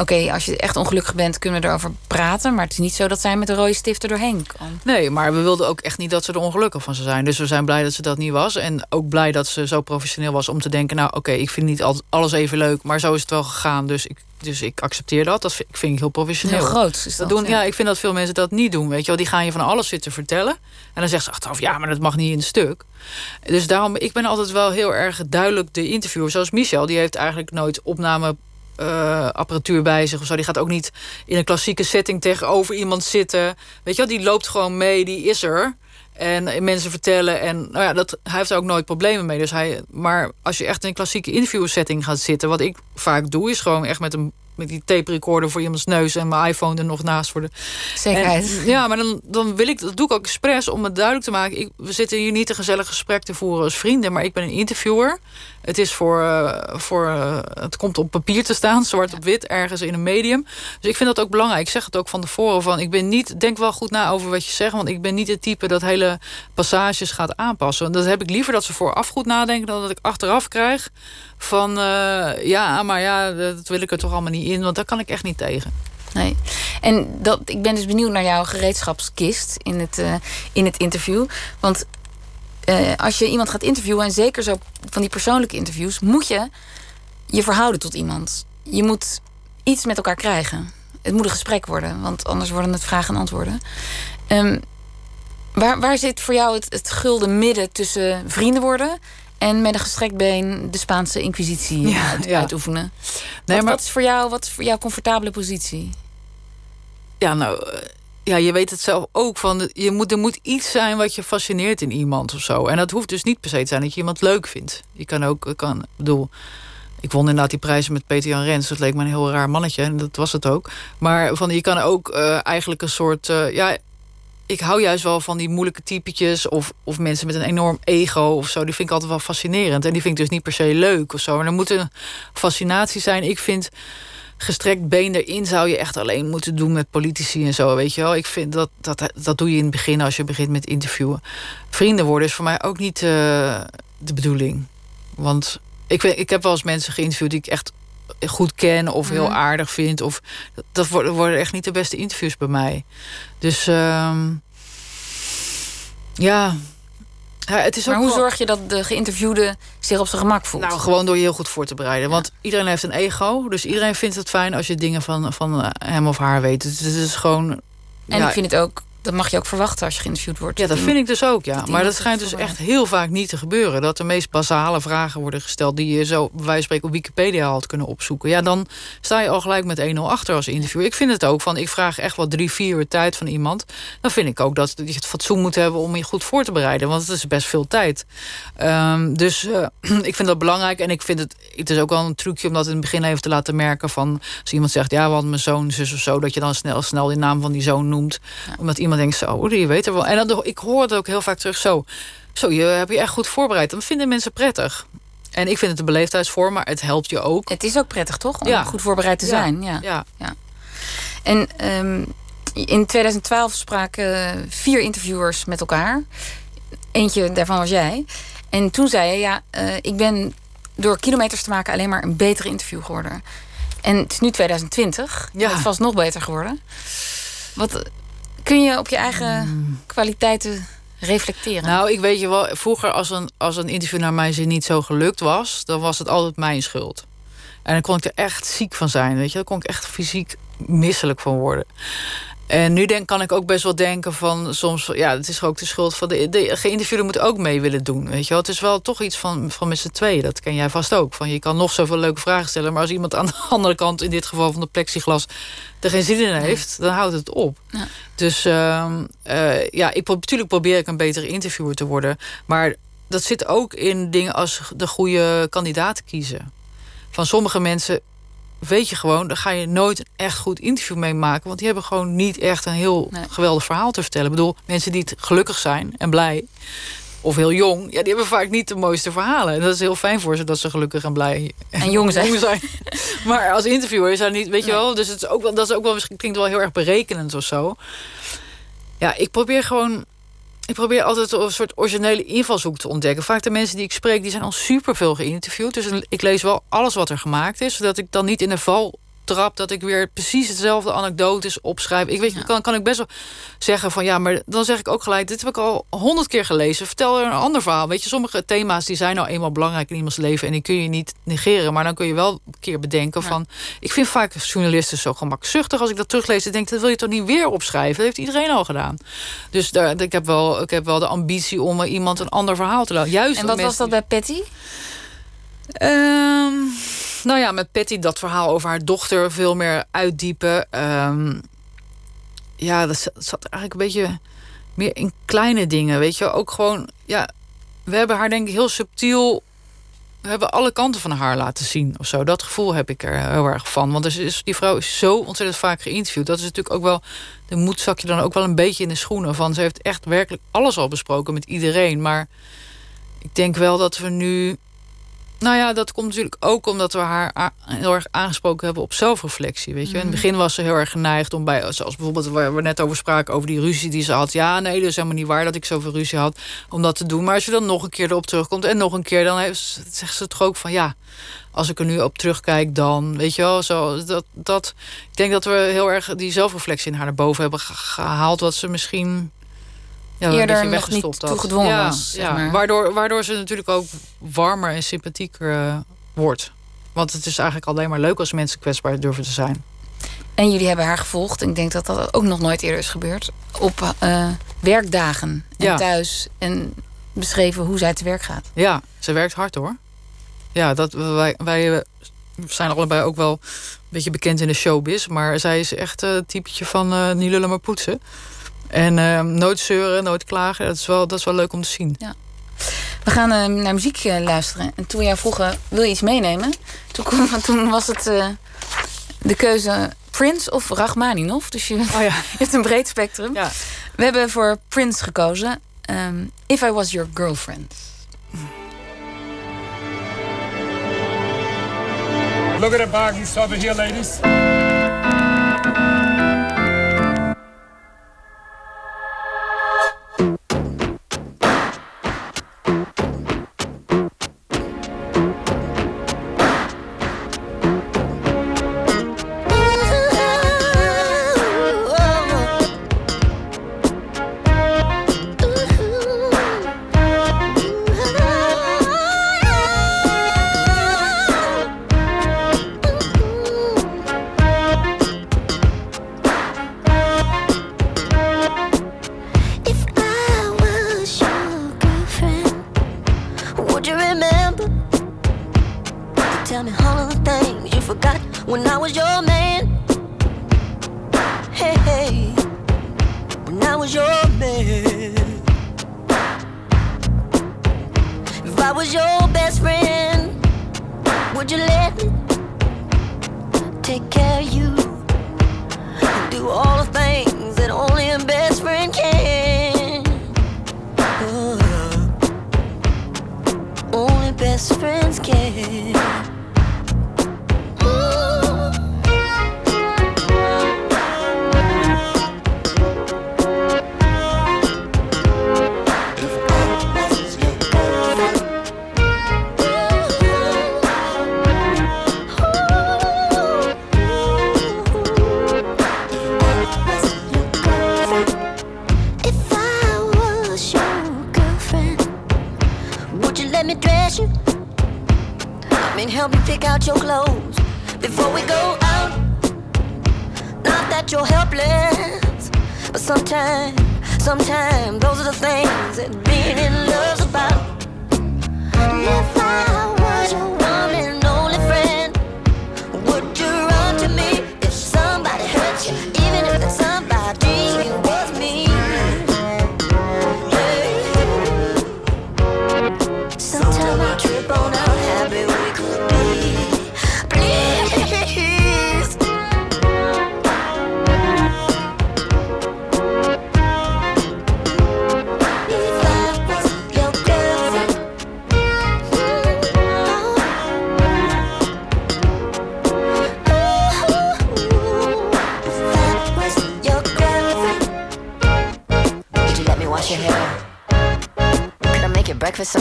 oké, als je echt ongelukkig bent, kunnen we erover praten. Maar het is niet zo dat zij met een rode stift er doorheen kan. Nee, maar we wilden ook echt niet dat ze er ongelukkig van zou zijn. Dus we zijn blij dat ze dat niet was. En ook blij dat ze zo professioneel was om te denken... nou, oké, ik vind niet alles even leuk, maar zo is het wel gegaan. Dus ik, dus ik accepteer dat. Dat vind, ik vind ik heel professioneel. Heel groot is Dat dat, doen, ja. ja. ik vind dat veel mensen dat niet doen. Weet je wel, die gaan je van alles zitten vertellen. En dan zeggen ze achteraf, ja, maar dat mag niet in een stuk. Dus daarom, ik ben altijd wel heel erg duidelijk de interviewer. Zoals Michel, die heeft eigenlijk nooit opname eh, apparatuur bij zich of zo. Die gaat ook niet in een klassieke setting tegenover iemand zitten. Weet je wel, die loopt gewoon mee, die is er. En mensen vertellen. En nou ja, dat, hij heeft er ook nooit problemen mee. Dus hij, maar als je echt in een klassieke interviewsetting gaat zitten, wat ik vaak doe, is gewoon echt met een met die tape recorder voor iemands neus en mijn iPhone er nog naast voor de. Zekerheid. En, ja, maar dan, dan wil ik dat doe ik ook expres om het duidelijk te maken. Ik, we zitten hier niet een gezellig gesprek te voeren als vrienden, maar ik ben een interviewer. Het is voor, uh, voor uh, het komt op papier te staan, zwart op wit, ergens in een medium. Dus ik vind dat ook belangrijk. Ik zeg het ook van tevoren van, ik ben niet, denk wel goed na over wat je zegt, want ik ben niet het type dat hele passages gaat aanpassen. Dat heb ik liever dat ze vooraf goed nadenken dan dat ik achteraf krijg van, uh, ja, maar ja, dat wil ik er toch allemaal niet in, want daar kan ik echt niet tegen. Nee. En dat, ik ben dus benieuwd naar jouw gereedschapskist in het, uh, in het interview. Want uh, als je iemand gaat interviewen, en zeker zo van die persoonlijke interviews, moet je je verhouden tot iemand. Je moet iets met elkaar krijgen. Het moet een gesprek worden, want anders worden het vragen en antwoorden. Um, waar, waar zit voor jou het, het gulden midden tussen vrienden worden en met een gestrekt been de Spaanse inquisitie ja, uit, ja. uitoefenen. Nee, wat, maar... wat, is voor jou, wat is voor jou comfortabele positie? Ja, nou, ja, je weet het zelf ook. Van, je moet, er moet iets zijn wat je fascineert in iemand of zo. En dat hoeft dus niet per se te zijn dat je iemand leuk vindt. Je kan ook, kan, bedoel, ik won inderdaad die prijzen met Peter Jan Rens. Dat leek me een heel raar mannetje en dat was het ook. Maar van, je kan ook uh, eigenlijk een soort, uh, ja, ik hou juist wel van die moeilijke typetjes of, of mensen met een enorm ego of zo. Die vind ik altijd wel fascinerend. En die vind ik dus niet per se leuk of zo. Maar er moet een fascinatie zijn. Ik vind gestrekt been erin zou je echt alleen moeten doen met politici en zo. Weet je wel, ik vind dat, dat, dat doe je in het begin als je begint met interviewen. Vrienden worden is voor mij ook niet uh, de bedoeling. Want ik, weet, ik heb wel eens mensen geïnterviewd die ik echt goed ken of heel mm. aardig vind. Of, dat worden, worden echt niet de beste interviews bij mij. Dus um, ja. Het is maar hoe zorg je dat de geïnterviewde zich op zijn gemak voelt? Nou, gewoon door je heel goed voor te bereiden. Ja. Want iedereen heeft een ego. Dus iedereen vindt het fijn als je dingen van, van hem of haar weet. Dus het is gewoon. En ja, ik vind het ook dat mag je ook verwachten als je geïnterviewd wordt. Ja, dat vind ik dus ook, ja. Maar dat schijnt dus echt heel vaak niet te gebeuren. Dat de meest basale vragen worden gesteld... die je zo, bij wijze van spreken, op Wikipedia had kunnen opzoeken. Ja, dan sta je al gelijk met 1-0 achter als interview. Ik vind het ook van, ik vraag echt wel drie, vier uur tijd van iemand. Dan vind ik ook dat je het fatsoen moet hebben om je goed voor te bereiden. Want het is best veel tijd. Um, dus uh, ik vind dat belangrijk. En ik vind het, het is ook wel een trucje om dat in het begin even te laten merken... van als iemand zegt, ja, want mijn zoon, zus of zo... dat je dan snel, snel de naam van die zoon noemt. Ja. Omdat iemand iemand denkt, zo, die weet er wel. En dan, ik hoor het ook heel vaak terug zo. Zo, je heb je echt goed voorbereid. Dan vinden mensen prettig. En ik vind het een beleefdheidsvorm, maar het helpt je ook. Het is ook prettig, toch? Om goed voorbereid te zijn. Ja. ja. ja. En um, in 2012 spraken vier interviewers met elkaar. Eentje daarvan was jij. En toen zei je, ja, uh, ik ben door kilometers te maken alleen maar een betere interview geworden. En het is nu 2020. Ja. Het vast nog beter geworden. Wat kun je op je eigen kwaliteiten reflecteren? Nou, ik weet je wel, vroeger als een, als een interview naar mijn zin niet zo gelukt was, dan was het altijd mijn schuld. En dan kon ik er echt ziek van zijn, weet je. Dan kon ik echt fysiek misselijk van worden. En nu denk, kan ik ook best wel denken van soms... ja, het is ook de schuld van de, de geïnterviewde moet ook mee willen doen. Weet je wel? Het is wel toch iets van, van met z'n tweeën. Dat ken jij vast ook. Van, je kan nog zoveel leuke vragen stellen... maar als iemand aan de andere kant, in dit geval van de plexiglas... er geen zin in heeft, dan houdt het op. Ja. Dus uh, uh, ja, ik, natuurlijk probeer ik een betere interviewer te worden. Maar dat zit ook in dingen als de goede kandidaten kiezen. Van sommige mensen weet je gewoon, daar ga je nooit een echt goed interview mee maken. Want die hebben gewoon niet echt een heel geweldig verhaal te vertellen. Ik bedoel, mensen die het gelukkig zijn en blij, of heel jong, ja, die hebben vaak niet de mooiste verhalen. En dat is heel fijn voor ze dat ze gelukkig en blij en jong zijn. zijn. maar als interviewer is dat niet, weet je wel, dus het is ook wel, dat is ook wel misschien klinkt wel heel erg berekenend of zo. Ja, ik probeer gewoon ik probeer altijd een soort originele invalshoek te ontdekken. Vaak de mensen die ik spreek, die zijn al superveel geïnterviewd. Dus ik lees wel alles wat er gemaakt is, zodat ik dan niet in de val trap dat ik weer precies hetzelfde anekdotes opschrijf. Ik weet, ja. kan, kan ik best wel zeggen van ja, maar dan zeg ik ook gelijk: dit heb ik al honderd keer gelezen. Vertel er een ander verhaal. Weet je, sommige thema's die zijn nou eenmaal belangrijk in iemands leven en die kun je niet negeren. Maar dan kun je wel een keer bedenken van. Ik vind vaak journalisten zo gemakzuchtig als ik dat teruglees. Ik denk dat wil je toch niet weer opschrijven? Dat heeft iedereen al gedaan. Dus daar, ik, heb wel, ik heb wel de ambitie om iemand een ander verhaal te laten. Juist en wat was dat bij Patty? Um, nou ja, met Patty dat verhaal over haar dochter veel meer uitdiepen. Um, ja, dat zat eigenlijk een beetje meer in kleine dingen. Weet je, ook gewoon, ja, we hebben haar denk ik heel subtiel. We hebben alle kanten van haar laten zien of zo. Dat gevoel heb ik er heel erg van. Want die vrouw is zo ontzettend vaak geïnterviewd. Dat is natuurlijk ook wel. De moed zak je dan ook wel een beetje in de schoenen van. Ze heeft echt werkelijk alles al besproken met iedereen. Maar ik denk wel dat we nu nou ja, dat komt natuurlijk ook omdat we haar heel erg aangesproken hebben op zelfreflectie. Weet je? In het mhm. begin was ze heel erg geneigd om bij, zoals bijvoorbeeld waar we net over spraken, over die ruzie die ze had. Ja, nee, dat is helemaal niet waar dat ik zoveel ruzie had om dat te doen. Maar als je dan nog een keer erop terugkomt en nog een keer, dan heeft, zegt ze toch ook van ja, als ik er nu op terugkijk, dan weet je wel, zo dat, dat. Ik denk dat we heel erg die zelfreflectie in haar naar boven hebben gehaald, wat ze misschien ja, eerder nog niet toegedwongen ja, was. Maar. waardoor, waardoor ze natuurlijk ook warmer en sympathieker uh, wordt. Want het is eigenlijk alleen maar leuk als mensen kwetsbaar durven te zijn. En jullie hebben haar gevolgd. Ik denk dat dat ook nog nooit eerder is gebeurd. Op uh, werkdagen en thuis. En beschreven hoe zij te werk gaat. Ja, ze werkt hard hoor. Ja, dat, wij, wij eh, zijn allebei ook wel een beetje bekend in de showbiz. Maar zij is echt het typetje van uh, niet lullen maar poetsen. En uh, nooit zeuren, nooit klagen. Dat is wel, dat is wel leuk om te zien. Ja. We gaan uh, naar muziek uh, luisteren. En toen we jou vroegen, wil je iets meenemen? Toen, toen was het uh, de keuze Prince of Rachmaninov. Dus je, oh ja. hebt een breed spectrum. Ja. We hebben voor Prince gekozen. Um, If I Was Your Girlfriend. Look at the he's over here, ladies. when I was your man.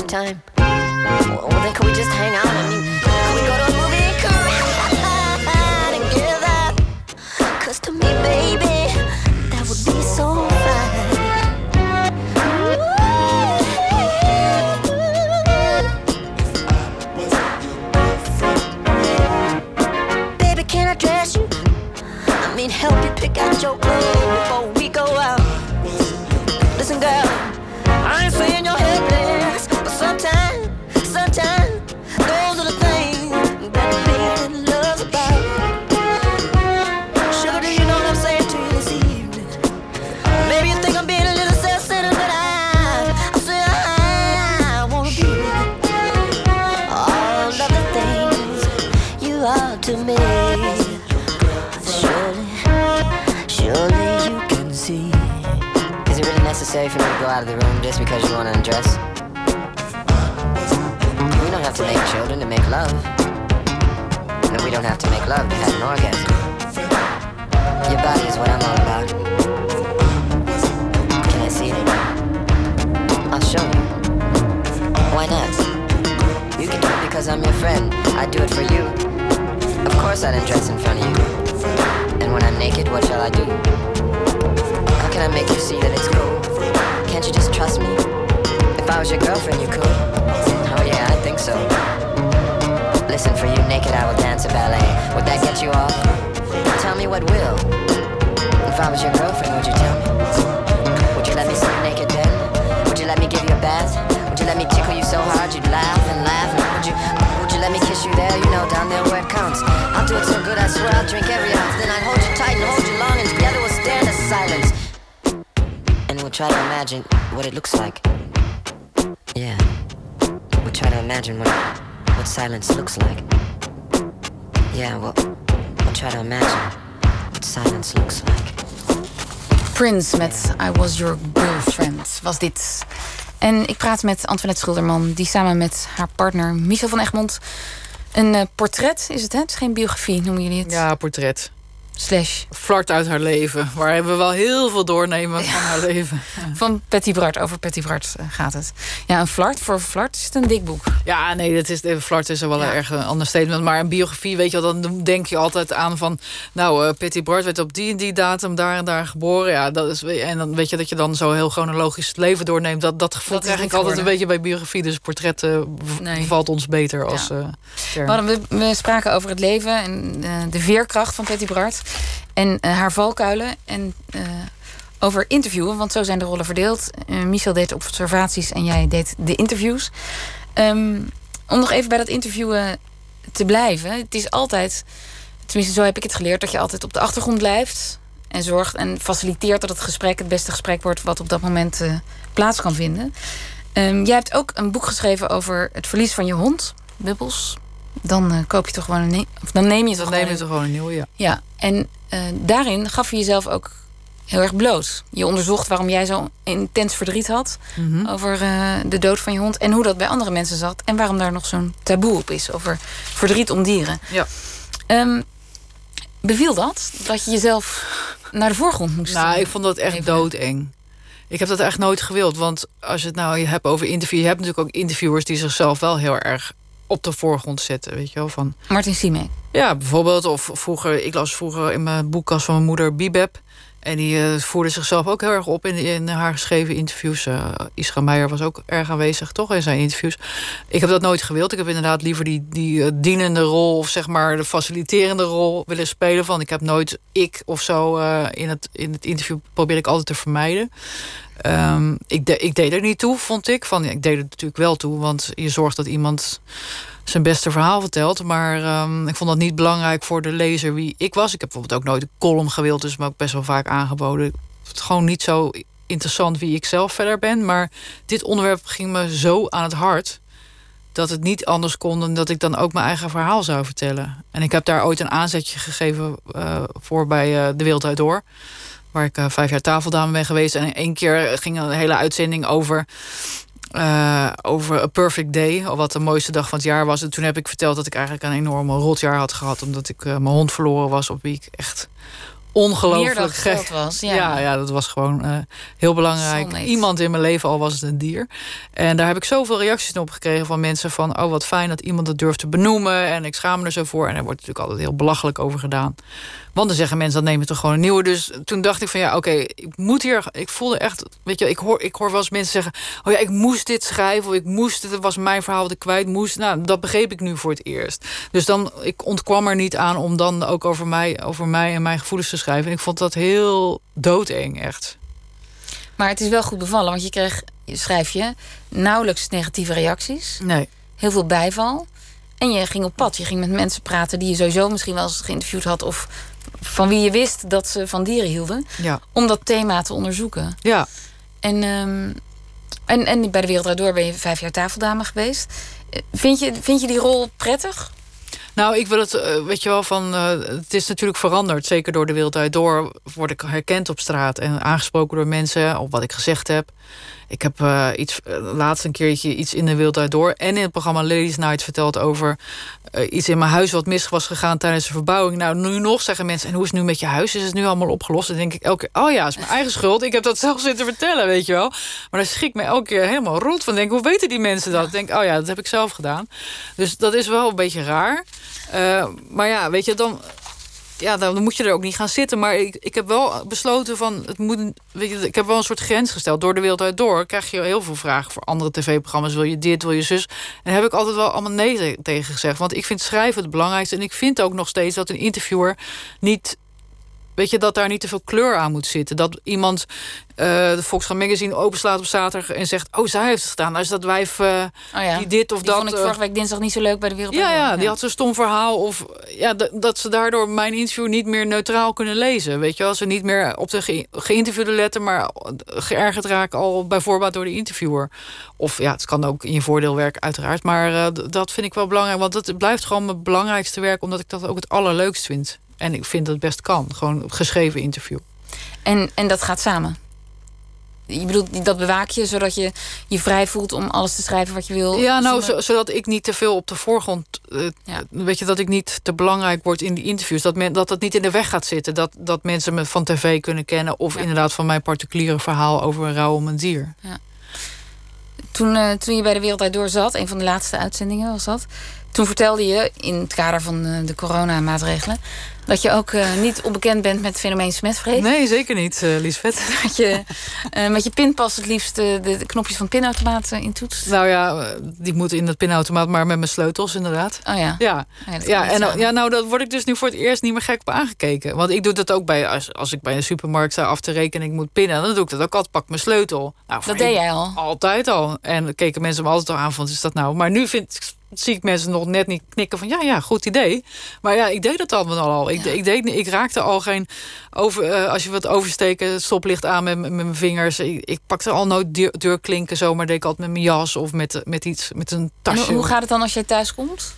time. Listen, for you naked, I will dance a ballet. Would that get you off? Tell me what will. If I was your girlfriend, would you tell me? Would you let me see you naked then? Would you let me give you a bath? Would you let me tickle you so hard you'd laugh and laugh? And would you, would you let me kiss you there? You know, down there where it counts. I'll do it so good, I swear I'll drink every ounce. Then I'd hold you tight and hold you long, and together we'll stare into silence. And we'll try to imagine what it looks like. Yeah. We'll try to imagine what what silence looks like. Yeah, we'll, we'll try to imagine what silence looks like. Prince met I Was Your Girlfriend was dit. En ik praat met Antoinette Schilderman, die samen met haar partner Michel van Egmond... een eh, portret is het, hè? Het is geen biografie, noemen jullie het? Ja, portret. Slash. Flart uit haar leven. Waar we wel heel veel doornemen van haar leven. Van Patty Bart, over Patty Bart eh, gaat het. Ja, een flart voor flart is het een dik boek. Ja, nee, dat is, de flart is wel Ja. een erg een ander statement. Maar een biografie, weet je wel, dan denk je altijd aan van... Nou, eh Patty Bart werd op die en die datum daar en daar geboren. Ja, dat is, en dan weet je dat je dan zo heel chronologisch het leven doorneemt. Dat, dat gevoel Dat krijg ik altijd een beetje bij biografie. Dus portret eh, v- Nee. valt ons beter als Ja. eh. We, we, spraken over het leven en eh, de veerkracht van Patty Bart. En eh, haar valkuilen. En eh, over interviewen, want zo zijn de rollen verdeeld. Eh, Michel deed observaties en jij deed de interviews. Ehm, om nog even bij dat interviewen te blijven. Het is altijd, tenminste zo heb ik het geleerd... dat je altijd op de achtergrond blijft en zorgt en faciliteert... dat het gesprek het beste gesprek wordt... wat op dat moment plaats kan vinden. Ehm, jij hebt ook een boek geschreven over het verlies van je hond, Bubbles. Dan eh, koop je toch gewoon een ne- of dan neem je toch gewoon ze gewoon een nieuwe, ja. ja, en eh, daarin gaf je jezelf ook heel erg bloot. Je onderzocht waarom jij zo intens verdriet had Mhm. over eh, de dood van je hond en hoe dat bij andere mensen zat en waarom daar nog zo'n taboe op is over verdriet om dieren. Ja. Ehm, beviel dat? Dat je jezelf naar de voorgrond moest Nou, ik vond dat echt even- doodeng. Ik heb dat echt nooit gewild. Want als je het nou je hebt over interview... je hebt natuurlijk ook interviewers die zichzelf wel heel erg op de voorgrond zetten. Weet je wel, van... Martin Siemek. Ja, bijvoorbeeld. Of vroeger, ik las vroeger in mijn boekkast van mijn moeder Bibeb. En die eh, voerde zichzelf ook heel erg op in, in haar geschreven interviews. Eh Isra Meijer was ook erg aanwezig, toch, in zijn interviews. Ik heb dat nooit gewild. Ik heb inderdaad liever die, die eh, dienende rol... of zeg maar de faciliterende rol willen spelen. Van ik heb nooit ik of zo in, het, in het interview... probeer ik altijd te vermijden. Ehm, ik, ik deed er niet toe, vond ik. Van, ik deed het natuurlijk wel toe, want je zorgt dat iemand zijn beste verhaal vertelt. Maar ehm, ik vond dat niet belangrijk voor de lezer wie ik was. Ik heb bijvoorbeeld ook nooit een column gewild, dus me ook best wel vaak aangeboden. Ik het gewoon niet zo interessant wie ik zelf verder ben. Maar dit onderwerp ging me zo aan het hart dat het niet anders kon dan dat ik dan ook mijn eigen verhaal zou vertellen. En ik heb daar ooit een aanzetje gegeven eh, voor bij eh, De Wereld Uit Door. Waar ik eh, vijf jaar tafeldame ben geweest. En één keer ging een hele uitzending over eh, over A Perfect Day, of wat de mooiste dag van het jaar was. En toen heb ik verteld dat ik eigenlijk een enorme rotjaar had gehad, omdat ik eh, mijn hond verloren was, op wie ik echt ongelooflijk gek was. Ja. ja. Ja, dat was gewoon eh, heel belangrijk. Iemand in mijn leven, al was het een dier. En daar heb ik zoveel reacties op gekregen van mensen van... oh, wat fijn dat iemand dat durft te benoemen. En ik schaam me er zo voor. En er wordt natuurlijk altijd heel belachelijk over gedaan. Want dan zeggen mensen, dan neem je toch gewoon een nieuwe. Dus toen dacht ik van ja, oké, ik moet hier... Ik voelde echt, weet je, ik hoor, ik hoor wel eens mensen zeggen... oh ja, ik moest dit schrijven of ik moest... het was mijn verhaal wat ik kwijt moest. Nou, dat begreep ik nu voor het eerst. Dus dan, ik ontkwam er niet aan om dan ook over mij, over mij en mijn gevoelens te schrijven. En ik vond dat heel doodeng, echt. Maar het is wel goed bevallen, want je kreeg, schrijf je, nauwelijks negatieve reacties. Nee. Heel veel bijval. En je ging op pad. Je ging met mensen praten die je sowieso misschien wel eens geïnterviewd had. Of van wie je wist dat ze van dieren hielden. Ja. Om dat thema te onderzoeken. Ja. En, ehm, en, en bij de Wereld Door ben je vijf jaar tafeldame geweest. Vind je, vind je die rol prettig? Nou, ik wil het, eh, weet je wel, van. eh, het is natuurlijk veranderd. Zeker door de wereld uit door word ik herkend op straat en aangesproken door mensen op wat ik gezegd heb. Ik heb eh, iets, laatst een keertje iets in de wereld uit door en in het programma Ladies Night verteld over eh, iets in mijn huis wat mis was gegaan tijdens de verbouwing. Nou, nu nog zeggen mensen: en hoe is het nu met je huis? Is het nu allemaal opgelost? Dan denk ik elke keer: oh ja, is mijn eigen schuld. Ik heb dat zelf zitten vertellen, weet je wel. Maar dan schrik ik me elke keer helemaal rot van. Denk, hoe weten die mensen dat? Ik denk, oh ja, dat heb ik zelf gedaan. Dus dat is wel een beetje raar. Eh, maar ja, weet je, dan, ja, dan moet je er ook niet gaan zitten. Maar ik, ik heb wel besloten van, het moet, weet je, ik heb wel een soort grens gesteld. Door de wereld uit door krijg je heel veel vragen voor andere tv-programma's. Wil je dit, wil je zus? En daar heb ik altijd wel allemaal nee te- tegen gezegd. Want ik vind schrijven het belangrijkste. En ik vind ook nog steeds dat een interviewer niet Weet je, dat daar niet te veel kleur aan moet zitten. Dat iemand eh, de Volkskrant Magazine openslaat op zaterdag... en zegt, oh, zij heeft het gedaan. Nou is dat wijf eh, Oh ja. die dit of Die dat... vond ik eh, vorige week dinsdag niet zo leuk bij de Wereld ja, ja, die had zo'n stom verhaal. Of ja, dat ze daardoor mijn interview niet meer neutraal kunnen lezen. Weet je wel, ze niet meer op de ge geïnterviewde letten, maar geërgerd raken al bij voorbaat door de interviewer. Of ja, het kan ook in je voordeel werken, uiteraard. Maar eh, dat vind ik wel belangrijk, want het blijft gewoon mijn belangrijkste werk, omdat ik dat ook het allerleukst vind. En ik vind dat het best kan. Gewoon een geschreven interview. En, en dat gaat samen. Je bedoelt, dat bewaak je zodat je je vrij voelt om alles te schrijven wat je wil. Ja, nou, zonder- zodat ik niet te veel op de voorgrond. eh, Ja. Weet je, dat ik niet te belangrijk word in die interviews. Dat men, dat, dat niet in de weg gaat zitten. Dat, dat mensen me van tv kunnen kennen. Of Ja. inderdaad van mijn particuliere verhaal over een rouw om een dier. Toen, eh, toen je bij de Wereld Door zat, een van de laatste uitzendingen was dat. Toen vertelde je in het kader van eh, de coronamaatregelen. dat je ook eh, niet onbekend bent met het fenomeen smetvrees. Nee, zeker niet, eh Liesvet. Dat je met je pinpas het liefst de, de knopjes van het pinautomaat intoetst. Nou ja, die moeten in het pinautomaat, maar met mijn sleutels inderdaad. Oh ja. Ja, Ja, dat en samen. ja, nou, dat word ik dus nu voor het eerst niet meer gek op aangekeken. Want ik doe dat ook bij, als, als ik bij een supermarkt sta af te rekenen en ik moet pinnen, dan doe ik dat ook altijd, pak mijn sleutel. Nou, Dat deed ik- jij al. Altijd al. En keken mensen me altijd al aan van, is dat nou? Maar nu vind, zie ik mensen nog net niet knikken van, ja, ja, goed idee. Maar ja, ik deed dat allemaal al. Ik, Ja. ik, deed, ik raakte al geen, over, eh, als je wat oversteken, stoplicht aan met, met mijn vingers. Ik, ik pakte al nooit deur, deurklinken zomaar, deed ik altijd met mijn jas of met, met iets, met een En tasje. hoe, hoe gaat het dan als jij thuis komt?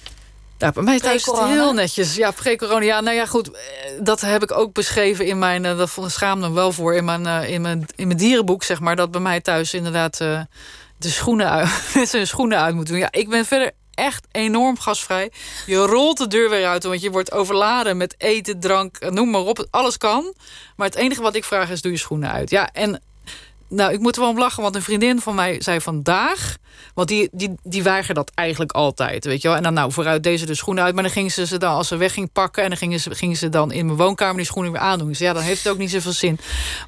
Ja, bij mij thuis is het heel netjes. Ja, pre-corona. Ja, nou ja, goed. eh, Dat heb ik ook beschreven in mijn... eh, Dat vond ik schaam me wel voor in mijn, in, mijn, in mijn dierenboek, zeg maar. Dat bij mij thuis inderdaad de schoenen uit, mensen hun schoenen uit moeten doen. Ja, ik ben verder echt enorm gasvrij. Je rolt de deur weer uit, want je wordt overladen met eten, drank, eh, noem maar op. Alles kan. Maar het enige wat ik vraag is, doe je schoenen uit. Ja, en nou, ik moet er wel om lachen, want een vriendin van mij zei vandaag... want die, die, die weigerde dat eigenlijk altijd, weet je wel. En dan nou, vooruit deze de schoenen uit... maar dan gingen ze ze dan, als ze weg ging pakken... en dan gingen ze, gingen ze dan in mijn woonkamer die schoenen weer aandoen. Dus ja, dan heeft het ook niet zoveel zin.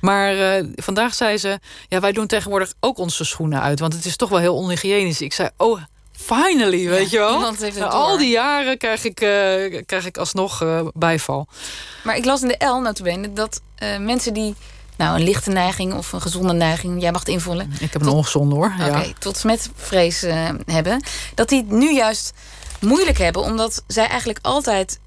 Maar eh, vandaag zei ze... ja, wij doen tegenwoordig ook onze schoenen uit... want het is toch wel heel onhygiënisch. Ik zei, oh... Finally, weet je wel. heeft het al die jaren krijg ik, eh, krijg ik alsnog eh, bijval. Maar ik las in de L, notabene, dat eh, mensen die... nou, een lichte neiging of een gezonde neiging... jij mag het invullen. Ik heb een ongezonde hoor. Oké, Ja. tot smetvrees hebben. Dat die het nu juist moeilijk hebben, omdat zij eigenlijk altijd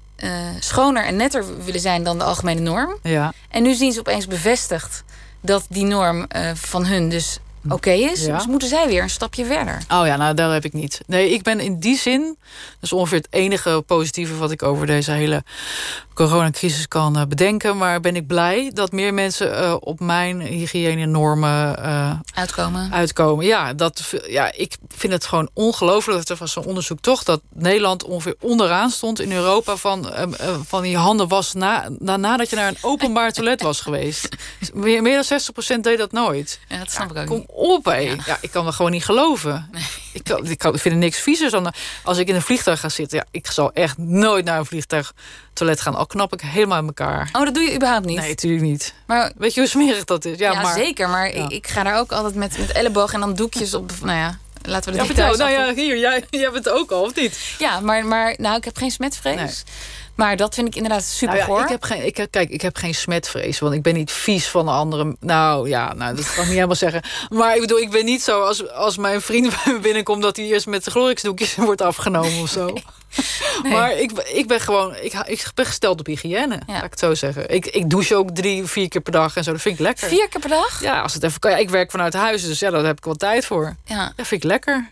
schoner en netter willen zijn dan de algemene norm. Ja. En nu zien ze opeens bevestigd dat die norm van hun dus oké is. Ja. Dus moeten zij weer een stapje verder. Oh ja, nou, dat heb ik niet. Nee, ik ben in die zin... dat is ongeveer het enige positieve... wat ik over deze hele coronacrisis kan eh, bedenken. Maar ben ik blij dat meer mensen eh, op mijn hygiëne-normen eh, Uitkomen. uitkomen. Ja, dat, ja, ik vind het gewoon ongelooflijk. Dat er was zo'n onderzoek toch... dat Nederland ongeveer onderaan stond in Europa... van, eh, eh, van je handen was na, na, nadat je naar een openbaar toilet was geweest. Meer, meer dan 60% deed dat nooit. Ja, dat snap ik ook Kom niet. Op, hé. Ja. ik kan dat gewoon niet geloven. Ik, kan, ik, kan, ik vind er niks viezers dan... Als ik in een vliegtuig ga zitten... Ja, ik zal echt nooit naar een vliegtuigtoilet gaan. Al knap ik helemaal in elkaar. Oh, dat doe je überhaupt niet? Nee, natuurlijk niet. Maar Weet je hoe smerig dat is? Ja, ja, maar... zeker. Maar Ja. ik, ga daar ook altijd met, met elleboog en dan doekjes op. Nou ja, laten we Ja, de vertel. details Nou ja, hier, jij, jij hebt het ook al, of niet? Ja, maar, maar nou, ik heb geen smetvrees. Nee. Maar dat vind ik inderdaad super Nou ja, ik heb geen, ik heb, kijk, ik heb geen smetvrees, want ik ben niet vies van de andere. Nou ja, nou, dat kan ik niet helemaal zeggen. Maar ik bedoel, ik ben niet zo als, als mijn vriend bij me binnenkomt... dat hij eerst met de glorixdoekjes wordt afgenomen of zo. Nee. Maar ik, ik ben gewoon, ik, ik ben gesteld op hygiëne, laat ik het zo zeggen. Ik, ik douche ook drie, vier keer per dag en zo, dat vind ik lekker. Vier keer per dag? Ja, als het even kan. Ja, ik werk vanuit huis, dus ja, daar heb ik wel tijd voor. Ja, Dat vind ik lekker.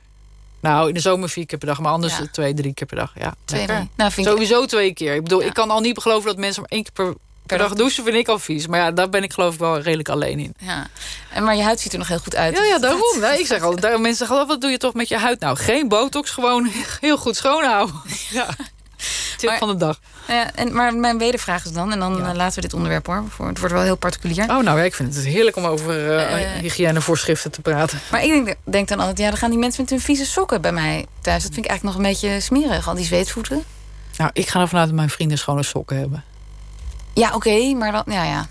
Nou, in de zomer vier keer per dag, maar anders Ja. twee, drie keer per dag. Ja, twee. Nou, vind ik... Sowieso twee keer. Ik bedoel, Ja. ik kan al niet geloven dat mensen maar één keer per, per dag dag douchen, vind ik al vies. Maar ja, daar ben ik geloof ik wel redelijk alleen in. Ja. En, maar je huid ziet er nog heel goed uit. Ja, dus ja, daarom. Nee, ik zeg altijd, mensen zeggen, altijd, wat doe je toch met je huid? Nou, geen botox, gewoon heel goed schoonhouden. Ja. Tip Maar- van de dag. Ja, en, maar mijn wedervraag is dan, en dan Ja. eh, laten we dit onderwerp hoor, voor, het wordt wel heel particulier. Oh, nou, ja, ik vind het heerlijk om over eh Eh. hygiënevoorschriften te praten. Maar ik denk, denk dan altijd, ja, dan gaan die mensen met hun vieze sokken bij mij thuis. Dat vind ik eigenlijk nog een beetje smerig, al die zweetvoeten. Nou, ik ga ervan uit dat mijn vrienden schone sokken hebben. Ja, oké, maar dan, ja, ja.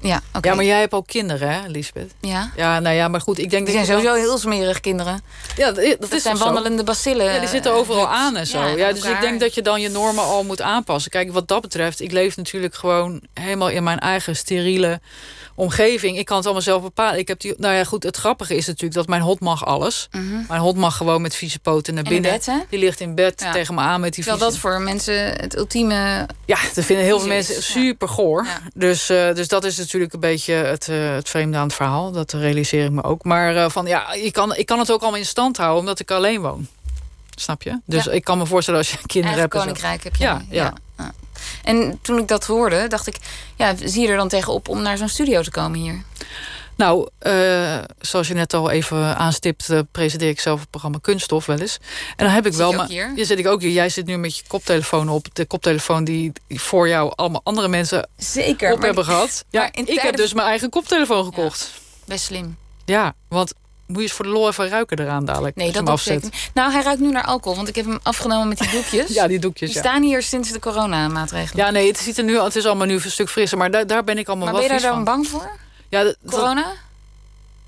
Ja, oké. Ja, maar jij hebt ook kinderen, hè, Lisbeth? Ja. Ja, nou ja, maar goed, ik denk Die dat zijn sowieso heel smerig, kinderen. Ja, dat, dat Dat is zijn wandelende bacillen. Ja, die zitten overal eh, aan en zo. ja, dus ik denk dat je dan je normen al moet aanpassen. Kijk, wat dat betreft, ik leef natuurlijk gewoon helemaal in mijn eigen steriele omgeving. Ik kan het allemaal zelf bepalen. Ik heb die, nou ja, goed, het grappige is natuurlijk dat mijn hond mag alles. Mijn hond mag gewoon met vieze poten naar En in binnen. bed, hè? Die ligt in bed Ja. tegen me aan met die Terwijl vieze... dat voor mensen het ultieme... Ja, dat vinden heel veel is, mensen super goor. Ja. Dus, eh, dus dat is natuurlijk een beetje het, eh, het vreemde aan het verhaal. Dat realiseer ik me ook. Maar eh, van, ja, ik, kan, ik kan het ook allemaal in stand houden omdat ik alleen woon. Snap je? Dus Ja. ik kan me voorstellen als je kinderen hebt. koninkrijk heb je. Ja, ja. En toen ik dat hoorde, dacht ik... Ja, zie je er dan tegenop om naar zo'n studio te komen hier? Nou, eh, zoals je net al even aanstipt, eh, presenteer ik zelf het programma Kunststof wel eens. En dan heb ik Zit wel. je ook maar- hier? Ja, zit ik ook hier. Jij zit nu met je koptelefoon op. De koptelefoon die voor jou allemaal andere mensen Zeker. op hebben gehad. Ja, maar in ik heb dus mijn eigen koptelefoon gekocht. Best slim. Ja, want moet je eens voor de lol even ruiken eraan dadelijk. Nee, dat doe ik. Nou, hij ruikt nu naar alcohol, want ik heb hem afgenomen met die doekjes. Ja, die doekjes. Die Ja. staan hier sinds de coronamaatregelen. ja, nee, het, ziet er nu, het is allemaal nu een stuk frisser. Maar daar, daar ben ik allemaal maar ben je daar dan van. bang voor? Ja, dat- Corona?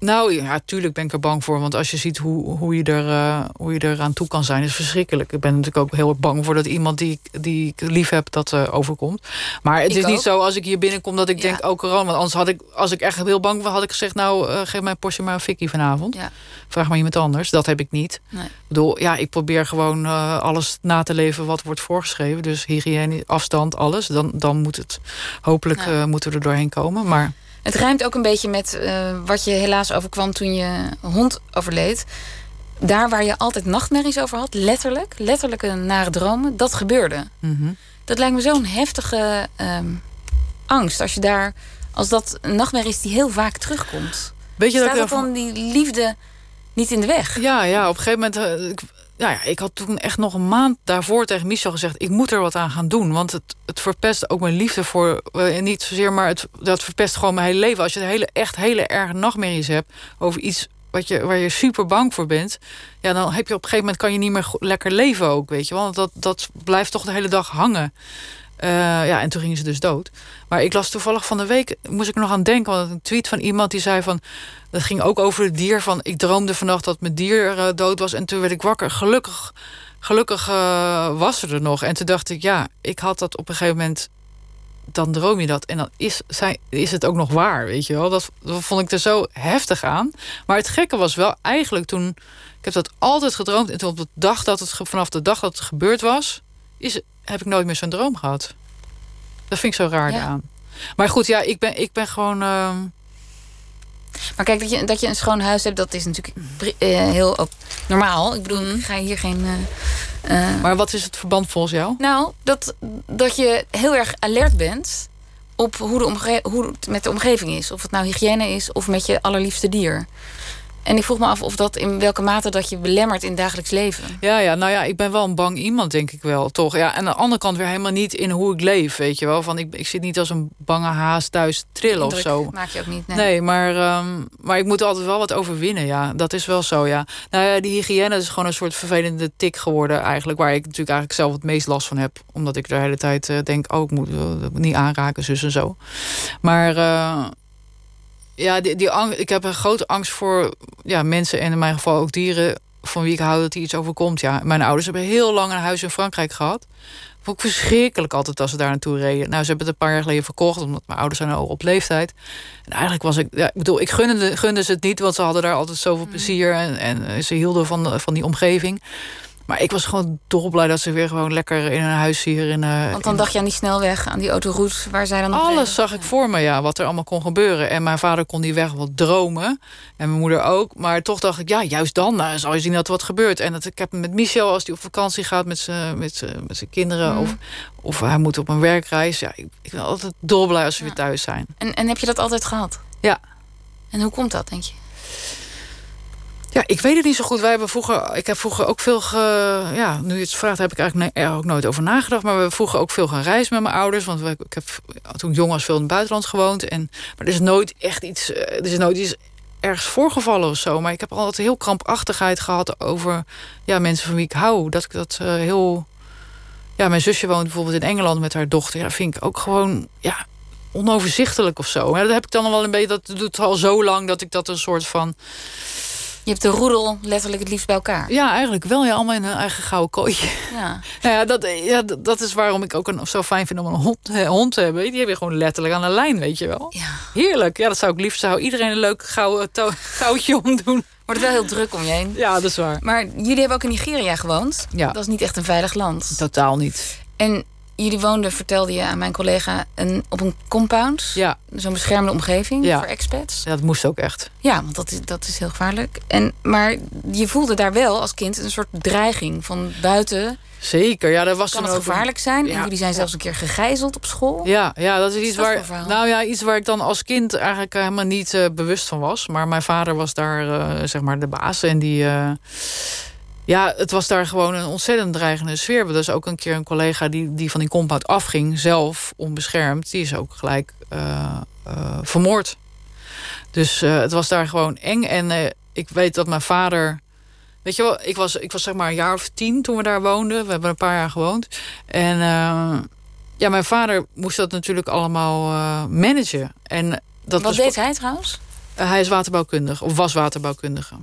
Nou ja, tuurlijk ben ik er bang voor. Want als je ziet hoe, hoe, je er, eh, hoe je er aan toe kan zijn, is verschrikkelijk. Ik ben natuurlijk ook heel erg bang voor dat iemand die, ik- die ik lief heb, dat eh, overkomt. Maar het Ik is niet ook. zo als ik hier binnenkom dat ik Ja. denk, oh corona. Want anders had ik, als ik echt heel bang was, had ik gezegd, nou eh, geef mijn postje maar een fikkie vanavond. Ja. Vraag maar iemand anders. Dat heb ik niet. Nee. Ik bedoel, ja, ik probeer gewoon alles na te leven wat wordt voorgeschreven. Dus hygiëne, afstand, alles. Dan, dan moet het, hopelijk Ja. moeten we er doorheen komen. Maar Het rijmt ook een beetje met eh, wat je helaas overkwam toen je hond overleed. daar waar je altijd nachtmerries over had, letterlijk, letterlijke nare dromen, dat gebeurde. Mhm. Dat lijkt me zo'n heftige ehm, angst. Als je daar, als dat een nachtmerrie is die heel vaak terugkomt. Weet je Staat dat dat dan die liefde niet in de weg? Ja, ja, op een gegeven moment. eh, ik, ja, ja, ik had toen echt nog een maand daarvoor tegen Michel gezegd: ik moet er wat aan gaan doen. Want het, het verpest ook mijn liefde voor. eh, niet zozeer, maar het, dat verpest gewoon mijn hele leven. Als je hele, echt hele erge nachtmerries hebt over iets wat je, waar je super bang voor bent. Ja, dan heb je op een gegeven moment kan je niet meer lekker leven ook, weet je wel. Want dat, dat blijft toch de hele dag hangen. Eh, ja, en toen gingen ze dus dood. Maar ik las toevallig van de week, moest ik er nog aan denken... want een tweet van iemand die zei van... dat ging ook over het dier, van ik droomde vannacht dat mijn dier eh, dood was... en toen werd ik wakker. Gelukkig, gelukkig eh, was ze er nog. En toen dacht ik, ja, ik had dat op een gegeven moment... dan droom je dat en dan is, zijn, is het ook nog waar, weet je wel. Dat, dat vond ik er zo heftig aan. Maar het gekke was wel eigenlijk toen... ik heb dat altijd gedroomd... en toen op de dag dat het, vanaf de dag dat het gebeurd was... Is, heb ik nooit meer zo'n droom gehad. Dat vind ik zo raar Ja. aan. Maar goed, ja, ik ben, ik ben gewoon... ehm, Maar kijk, dat je, dat je een schoon huis hebt, dat is natuurlijk eh, heel ook normaal. Ik bedoel, ik ga hier geen. eh, eh, maar wat is het verband volgens jou? Nou, dat, dat je heel erg alert bent op hoe, de omge hoe het met de omgeving is. Of het nou hygiëne is of met je allerliefste dier. En ik vroeg me af of dat in welke mate dat je belemmert in het dagelijks leven. Ja, ja, nou ja, ik ben wel een bang iemand, denk ik wel, toch? Ja, en aan de andere kant weer helemaal niet in hoe ik leef, weet je wel. Van, ik, ik zit niet als een bange haas thuis trillen of zo. Maak je ook niet. Nee, Nee. maar, ehm, maar ik moet altijd wel wat overwinnen, ja. Dat is wel zo, ja. Nou ja, die hygiëne is gewoon een soort vervelende tik geworden eigenlijk... waar ik natuurlijk eigenlijk zelf het meest last van heb. Omdat ik de hele tijd eh, denk, oh, ik moet eh, niet aanraken, zus en zo. Maar eh, ja, die, die angst, ik heb een grote angst voor ja, mensen... en in mijn geval ook dieren van wie ik hou dat die iets overkomt. Ja, mijn ouders hebben heel lang een huis in Frankrijk gehad. Vond ik verschrikkelijk altijd als ze daar naartoe reden. Nou, ze hebben het een paar jaar geleden verkocht, omdat mijn ouders zijn al op leeftijd. En eigenlijk was ik, ja, ik bedoel, ik gunde, gunde ze het niet, want ze hadden daar altijd zoveel plezier en, en ze hielden van, van die omgeving. Maar ik was gewoon dolblij dat ze weer gewoon lekker in een huis hier in. eh, Want dan in- dacht je aan die snelweg, aan die autoroute waar zij dan alles zag ik voor me, ja, wat er allemaal kon gebeuren. En mijn vader kon die weg wel dromen. En mijn moeder ook. Maar toch dacht ik, ja, juist dan nou, zal je zien dat er wat gebeurt. En dat, ik heb met Michel, als hij op vakantie gaat met zijn met met zijn kinderen... Mhm. Of, of hij moet op een werkreis. Ja, ik, ik ben altijd dolblij als ze Ja. weer thuis zijn. En, en heb je dat altijd gehad? Ja. En hoe komt dat, denk je? Ja, ik weet het niet zo goed. Wij hebben vroeger, ik heb vroeger ook veel ge, ja, nu je het vraagt, heb ik eigenlijk er ook nooit over nagedacht. Maar we hebben vroeger ook veel gaan reizen met mijn ouders. Want ik heb toen jong was veel in het buitenland gewoond. En, maar er is nooit echt iets, eh, er is nooit iets ergens voorgevallen of zo. Maar ik heb altijd heel krampachtigheid gehad over ja, mensen van wie ik hou. Dat ik dat eh, heel. Ja, mijn zusje woont bijvoorbeeld in Engeland met haar dochter. Ja, vind ik ook gewoon ja, onoverzichtelijk of zo. Ja, dat heb ik dan al wel een beetje. Dat doet al zo lang dat ik dat een soort van. Je hebt de roedel letterlijk het liefst bij elkaar. Ja, eigenlijk wel. Ja, allemaal in hun eigen gouden kooitje. Ja. Nou ja, dat, ja, dat- is waarom ik ook een, zo fijn vind om een hond, eh, hond te hebben. Die heb je gewoon letterlijk aan de lijn, weet je wel. ja. Heerlijk. Ja, dat zou ik liefst. Zou iedereen een leuk gouden to- goudje omdoen. Wordt wel heel druk om je heen. Ja, dat is waar. Maar jullie hebben ook in Nigeria gewoond. Ja. Dat is niet echt een veilig land. Totaal niet. En jullie woonden, vertelde je aan mijn collega, een, op een compound. Ja, Zo'n beschermde omgeving Ja. voor expats. dat moest ook echt. Ja, want dat is, dat is heel gevaarlijk. En, maar je voelde daar wel als kind een soort dreiging van buiten. Zeker. Ja, dat was Kan het gevaarlijk zijn? En Ja. jullie zijn zelfs een keer gegijzeld op school. Ja, ja, dat is iets dat waar. verhaal? Nou ja, iets waar ik dan als kind eigenlijk helemaal niet eh, bewust van was. Maar mijn vader was daar, eh, zeg maar, de baas. En die. eh, ja, het was daar gewoon een ontzettend dreigende sfeer. Er is ook een keer een collega die, die van die compound afging, zelf onbeschermd. Die is ook gelijk eh, eh, vermoord. Dus eh, het was daar gewoon eng. En ik weet dat mijn vader. Weet je wel, ik was, ik was zeg maar een jaar of tien toen we daar woonden. We hebben een paar jaar gewoond. En ja, mijn vader moest dat natuurlijk allemaal managen. En dat Wat deed hij trouwens? hij is waterbouwkundige, of was waterbouwkundige.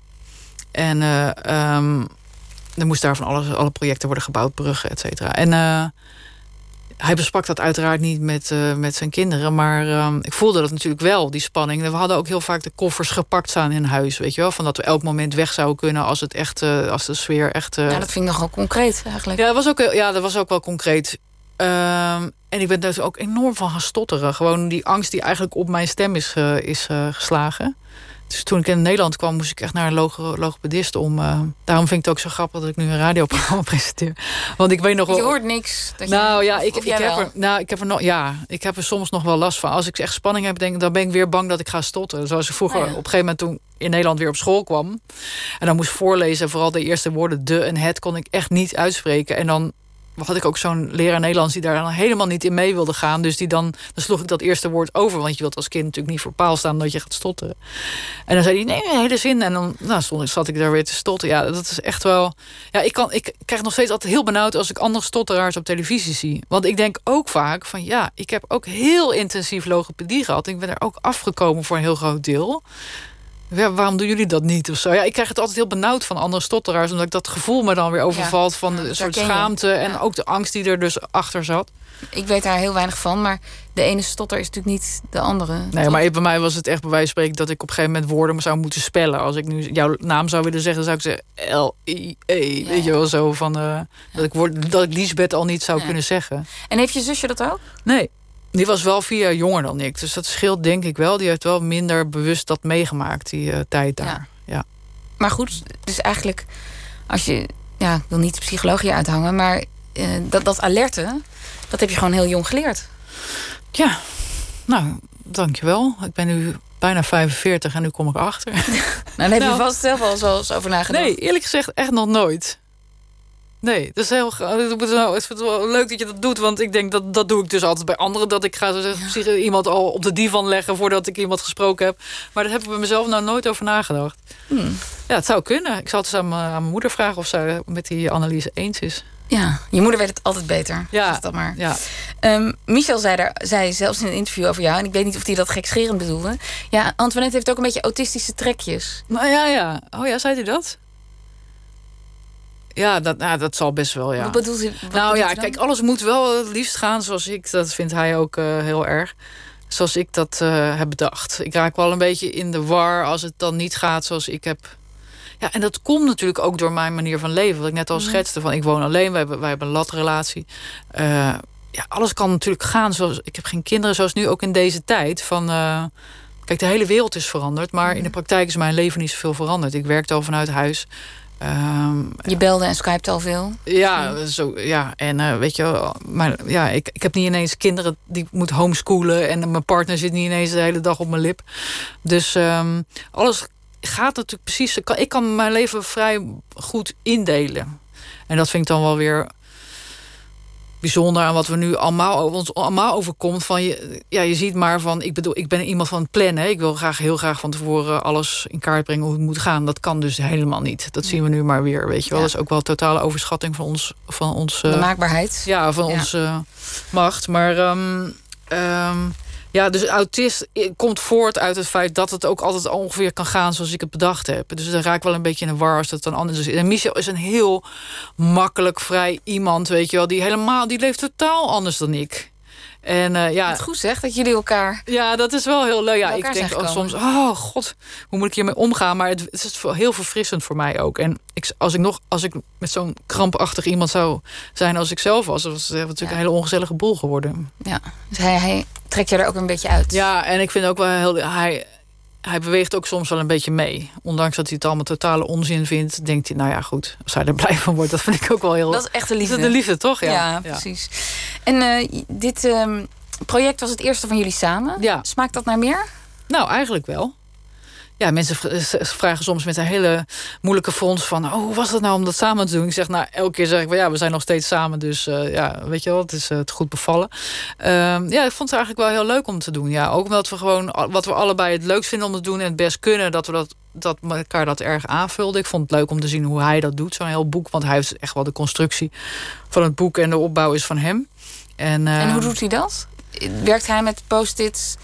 En eh, ehm, er moest daar van alles, alle projecten worden gebouwd, bruggen, et cetera. En eh, hij besprak dat uiteraard niet met, eh, met zijn kinderen. Maar ehm, ik voelde dat natuurlijk wel, die spanning. We hadden ook heel vaak de koffers gepakt staan in huis. Weet je wel? Van dat we elk moment weg zouden kunnen als, het echt, eh, als de sfeer echt. Ja, dat vind ik nogal concreet eigenlijk. ja, dat was ook, wel- ja, dat was ook wel concreet. Ehm, en ik ben daar dus ook enorm van gaan stotteren. Gewoon die angst die eigenlijk op mijn stem is, is geslagen. Dus toen ik in Nederland kwam, moest ik echt naar een logo logopedist om. Uh, daarom vind ik het ook zo grappig dat ik nu een radioprogramma presenteer. Want ik weet nog wel. Je hoort niks. Dat nou ja, ik, ik, heb er, nou, ik heb er nog. Ja, ik heb er soms nog wel last van. Als ik echt spanning heb, denk, dan ben ik weer bang dat ik ga stotteren. Zoals ik vroeger oh op een gegeven moment toen in Nederland weer op school kwam. En dan moest voorlezen, vooral de eerste woorden de en het kon ik echt niet uitspreken. En dan had ik ook zo'n leraar Nederlands die daar dan helemaal niet in mee wilde gaan. Dus die dan, dan sloeg ik dat eerste woord over. Want je wilt als kind natuurlijk niet voor paal staan dat je gaat stotteren. En dan zei hij, nee, een hele zin. En dan nou, stond, zat ik daar weer te stotteren. Ja, dat is echt wel... Ja, ik, kan, ik krijg nog steeds altijd heel benauwd als ik andere stotteraars op televisie zie. Want ik denk ook vaak van, ja, ik heb ook heel intensief logopedie gehad. Ik ben er ook afgekomen voor een heel groot deel. Ja, waarom doen jullie dat niet of zo? Ja, ik krijg het altijd heel benauwd van andere stotteraars... omdat ik dat gevoel me dan weer overvalt van de soort schaamte... en ook de angst die er dus achter zat. Ik weet daar heel weinig van, maar de ene stotter is natuurlijk niet de andere. Nee, maar bij mij was het echt bij wijze van spreken... dat ik op een gegeven moment woorden zou moeten spellen. Als ik nu jouw naam zou willen zeggen, dan zou ik zeggen L-I-E. weet je wel, zo van... Uh, dat, ik woord, dat ik Lisbeth al niet zou kunnen zeggen. En heeft je zusje dat ook? Nee. Die was wel vier jaar jonger dan ik. Dus dat scheelt denk ik wel. Die heeft wel minder bewust dat meegemaakt, die uh, tijd daar. Ja. Maar goed, dus eigenlijk... als je... Ja, ik wil niet psychologie uithangen... maar uh, dat, dat alerte... dat heb je gewoon heel jong geleerd. Ja, nou, dankjewel. Ik ben nu bijna 45 en nu kom ik achter. nou, daar heb je nou. vast zelf al zo eens over nagedacht. Nee, eerlijk gezegd echt nog nooit. Nee, dat is heel nou, het is wel leuk dat je dat doet. Want ik denk dat dat doe ik dus altijd bij anderen. Dat ik ga zo zeggen, iemand al op de divan leggen voordat ik iemand gesproken heb. Maar daar heb ik bij mezelf nou nooit over nagedacht. Hmm. Ja, het zou kunnen. Ik zal het eens aan, mijn, moeder vragen of ze met die analyse eens is. Ja, je moeder weet het altijd beter. Ja, dat maar. Ja. Um, Michel zei, er, zei zelfs in een interview over jou... en ik weet niet of hij dat gekscherend bedoelde... ja, Antoinette heeft ook een beetje autistische trekjes. Nou ja, ja. Oh ja, zei hij dat? Ja, dat, nou, dat zal best wel, ja. Wat bedoelt u? nou ja, kijk, alles moet wel het liefst gaan zoals ik. Dat vindt hij ook uh, heel erg. Zoals ik dat uh, heb bedacht. Ik raak wel een beetje in de war als het dan niet gaat zoals ik heb. Ja, en dat komt natuurlijk ook door mijn manier van leven. Wat ik net al mhm. schetste. Van ik woon alleen, wij hebben, wij hebben een latrelatie. Uh, ja, alles kan natuurlijk gaan zoals... Ik heb geen kinderen, zoals nu ook in deze tijd. Van, kijk, de hele wereld is veranderd. Maar in de praktijk is mijn leven niet zoveel veranderd. Ik werkte al vanuit huis. Ehm, je belde en skypte al veel? Ja, zo, ja. en uh, weet je, maar ja, ik, ik heb niet ineens kinderen die ik moet homeschoolen en mijn partner zit niet ineens de hele dag op mijn lip. Dus um, alles gaat natuurlijk precies. Ik kan mijn leven vrij goed indelen. En dat vind ik dan wel weer bijzonder aan wat we nu allemaal, ons allemaal overkomt. Van je, ja, je ziet maar van, ik bedoel, ik ben iemand van het plannen. Ik wil graag heel graag van tevoren alles in kaart brengen hoe het moet gaan. Dat kan dus helemaal niet. Dat zien we nu maar weer. Weet je wel, dat is ook wel totale overschatting van ons. Van ons de maakbaarheid. Ja, van onze macht. Maar um, ja, dus autist komt voort uit het feit dat het ook altijd ongeveer kan gaan zoals ik het bedacht heb. Dus dan raak ik wel een beetje in de war als dat dan anders is. En Michel is een heel makkelijk, vrij iemand, weet je wel. Die helemaal, die leeft totaal anders dan ik. En uh, ja. Het goed zeg dat jullie elkaar. Ja, dat is wel heel leuk. Ja, ik denk ook soms, oh god, hoe moet ik hiermee omgaan? Maar het, het is heel verfrissend voor mij ook. En ik, als ik nog, als ik met zo'n krampachtig iemand zou zijn als ik zelf was, was het natuurlijk een hele ongezellige boel geworden. Ja, dus hij, hij trekt je er ook een beetje uit. Ja, en ik vind ook wel heel. Hij, hij beweegt ook soms wel een beetje mee. Ondanks dat hij het allemaal totale onzin vindt, denkt hij, nou ja, goed, als hij er blij van wordt, dat vind ik ook wel heel. Dat is echt de liefde. de liefde, toch? Ja, ja precies. En uh, dit uh, project was het eerste van jullie samen. Ja. Smaakt dat naar meer? Nou, eigenlijk wel ja, mensen vragen soms met een hele moeilijke frons van... oh, hoe was dat nou om dat samen te doen? Ik zeg, nou, elke keer zeg ik, ja, we zijn nog steeds samen. Dus uh, ja, weet je wel, het is uh, het goed bevallen. Uh, ja, ik vond het eigenlijk wel heel leuk om te doen. Ja, ook omdat we gewoon, wat we allebei het leukst vinden om te doen... en het best kunnen, dat we dat, dat elkaar dat erg aanvulden. Ik vond het leuk om te zien hoe hij dat doet, zo'n heel boek. Want hij heeft echt wel de constructie van het boek... en de opbouw is van hem. En, en hoe doet hij dat? Werkt hij met post-its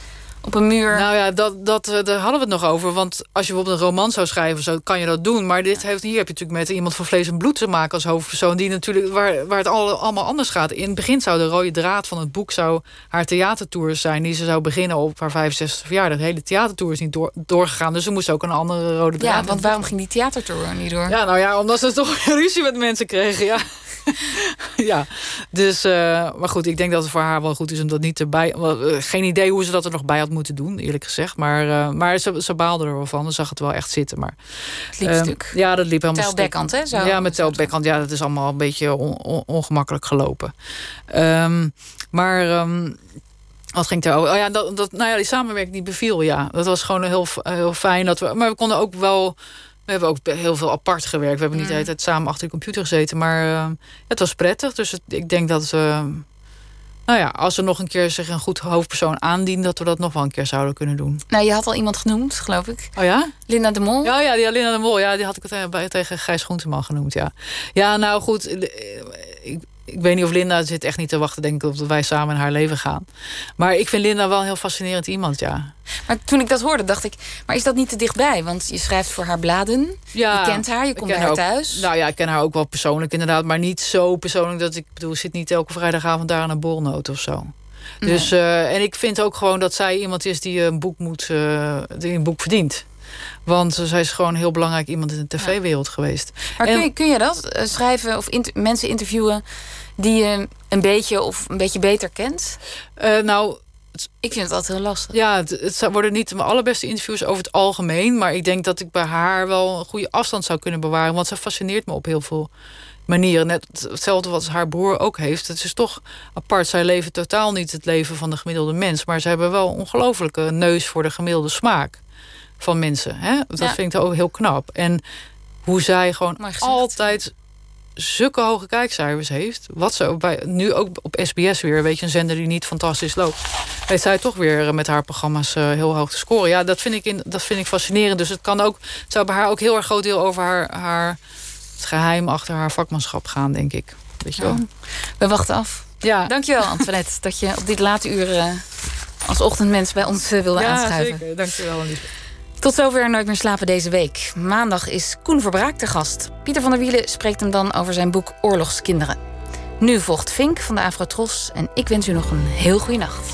op een muur. Nou ja, dat, dat, eh, daar hadden we het nog over. Want als je bijvoorbeeld een roman zou schrijven, zo kan je dat doen. Maar dit heeft, hier heb je natuurlijk met iemand van vlees en bloed te maken als hoofdpersoon. Die natuurlijk, waar, waar het allemaal anders gaat. In het begin zou de rode draad van het boek zou haar theatertour zijn. Die ze zou beginnen op haar 65 verjaardag. De hele theatertour is niet door, doorgegaan. Dus ze moest ook een andere rode draad. Ja, want waarom ging die theatertour niet door? Ja, nou ja, omdat ze toch ruzie met mensen kregen. Ja. ja, dus, uh, maar goed, ik denk dat het voor haar wel goed is om dat niet erbij. Uh, geen idee hoe ze dat er nog bij had moeten doen, eerlijk gezegd. Maar, uh, maar ze, ze baalde er wel van. Ze zag het wel echt zitten. Maar, het liep stuk. Ja, dat liep helemaal stuk. Backhand, hè? Zo, ja, met Tel Ja, dat is allemaal een beetje on, on, ongemakkelijk gelopen. Um, maar. Um, wat ging er over? Oh ja, dat, dat, nou ja, die samenwerking die beviel, ja. Dat was gewoon heel, heel fijn. Dat we, maar we konden ook wel we hebben ook heel veel apart gewerkt. We hebben niet de hele tijd samen achter de computer gezeten. Maar uh, het was prettig. Dus het, ik denk dat... Uh, nou ja, als er nog een keer zich een goed hoofdpersoon aandient... dat we dat nog wel een keer zouden kunnen doen. Nou, je had al iemand genoemd, geloof ik. Oh ja? Linda de Mol? Ja, ja, die Linda de Mol. Ja, die had ik het tegen Gijs Groenteman genoemd, ja. Ja, nou goed. Ik, ik weet niet of Linda zit echt niet te wachten, denk ik, dat wij samen in haar leven gaan. Maar ik vind Linda wel een heel fascinerend iemand, ja. Maar toen ik dat hoorde, dacht ik, maar is dat niet te dichtbij? Want je schrijft voor haar bladen, ja, je kent haar, je komt bij haar, thuis. Nou ja, ik ken haar ook wel persoonlijk inderdaad, maar niet zo persoonlijk dat ik bedoel, zit niet elke vrijdagavond daar aan een bolnoot of zo. Dus, uh, en ik vind ook gewoon dat zij iemand is die een boek moet, uh, die een boek verdient. Want zij is gewoon heel belangrijk iemand in de tv-wereld geweest. Maar kun, je, kun je dat eh, schrijven of mensen interviewen die je een beetje of een beetje beter kent? Uh, nou, ik vind het altijd heel lastig. Ja, het, het, worden niet mijn allerbeste interviews over het algemeen. Maar ik denk dat ik bij haar wel een goede afstand zou kunnen bewaren. Want ze fascineert me op heel veel manieren. Net hetzelfde wat haar broer ook heeft. Het is toch apart. Zij leven totaal niet het leven van de gemiddelde mens. Maar ze hebben wel een ongelofelijke neus voor de gemiddelde smaak van mensen. Hè? Dat vind ik ook heel knap. En hoe zij gewoon altijd zulke hoge kijkcijfers heeft. Wat ze bij, nu ook op SBS weer, weet je, een zender die niet fantastisch loopt. Weet zij toch weer met haar programma's uh, heel hoog te scoren. Ja, dat vind, ik in, dat vind ik fascinerend. Dus het kan ook, het zou bij haar ook heel erg groot deel over haar, haar het geheim achter haar vakmanschap gaan, denk ik. Weet je wel. We wachten af. Ja. Dankjewel, Antoinette, dat je op dit late uur uh, als ochtendmens bij ons uh, wilde ja, aanschuiven. Zeker. Dankjewel, Lieve. Tot zover Nooit meer slapen deze week. Maandag is Koen Verbraak te gast. Pieter van der Wielen spreekt hem dan over zijn boek Oorlogskinderen. Nu volgt Vink van de Afrotros en ik wens u nog een heel goede nacht.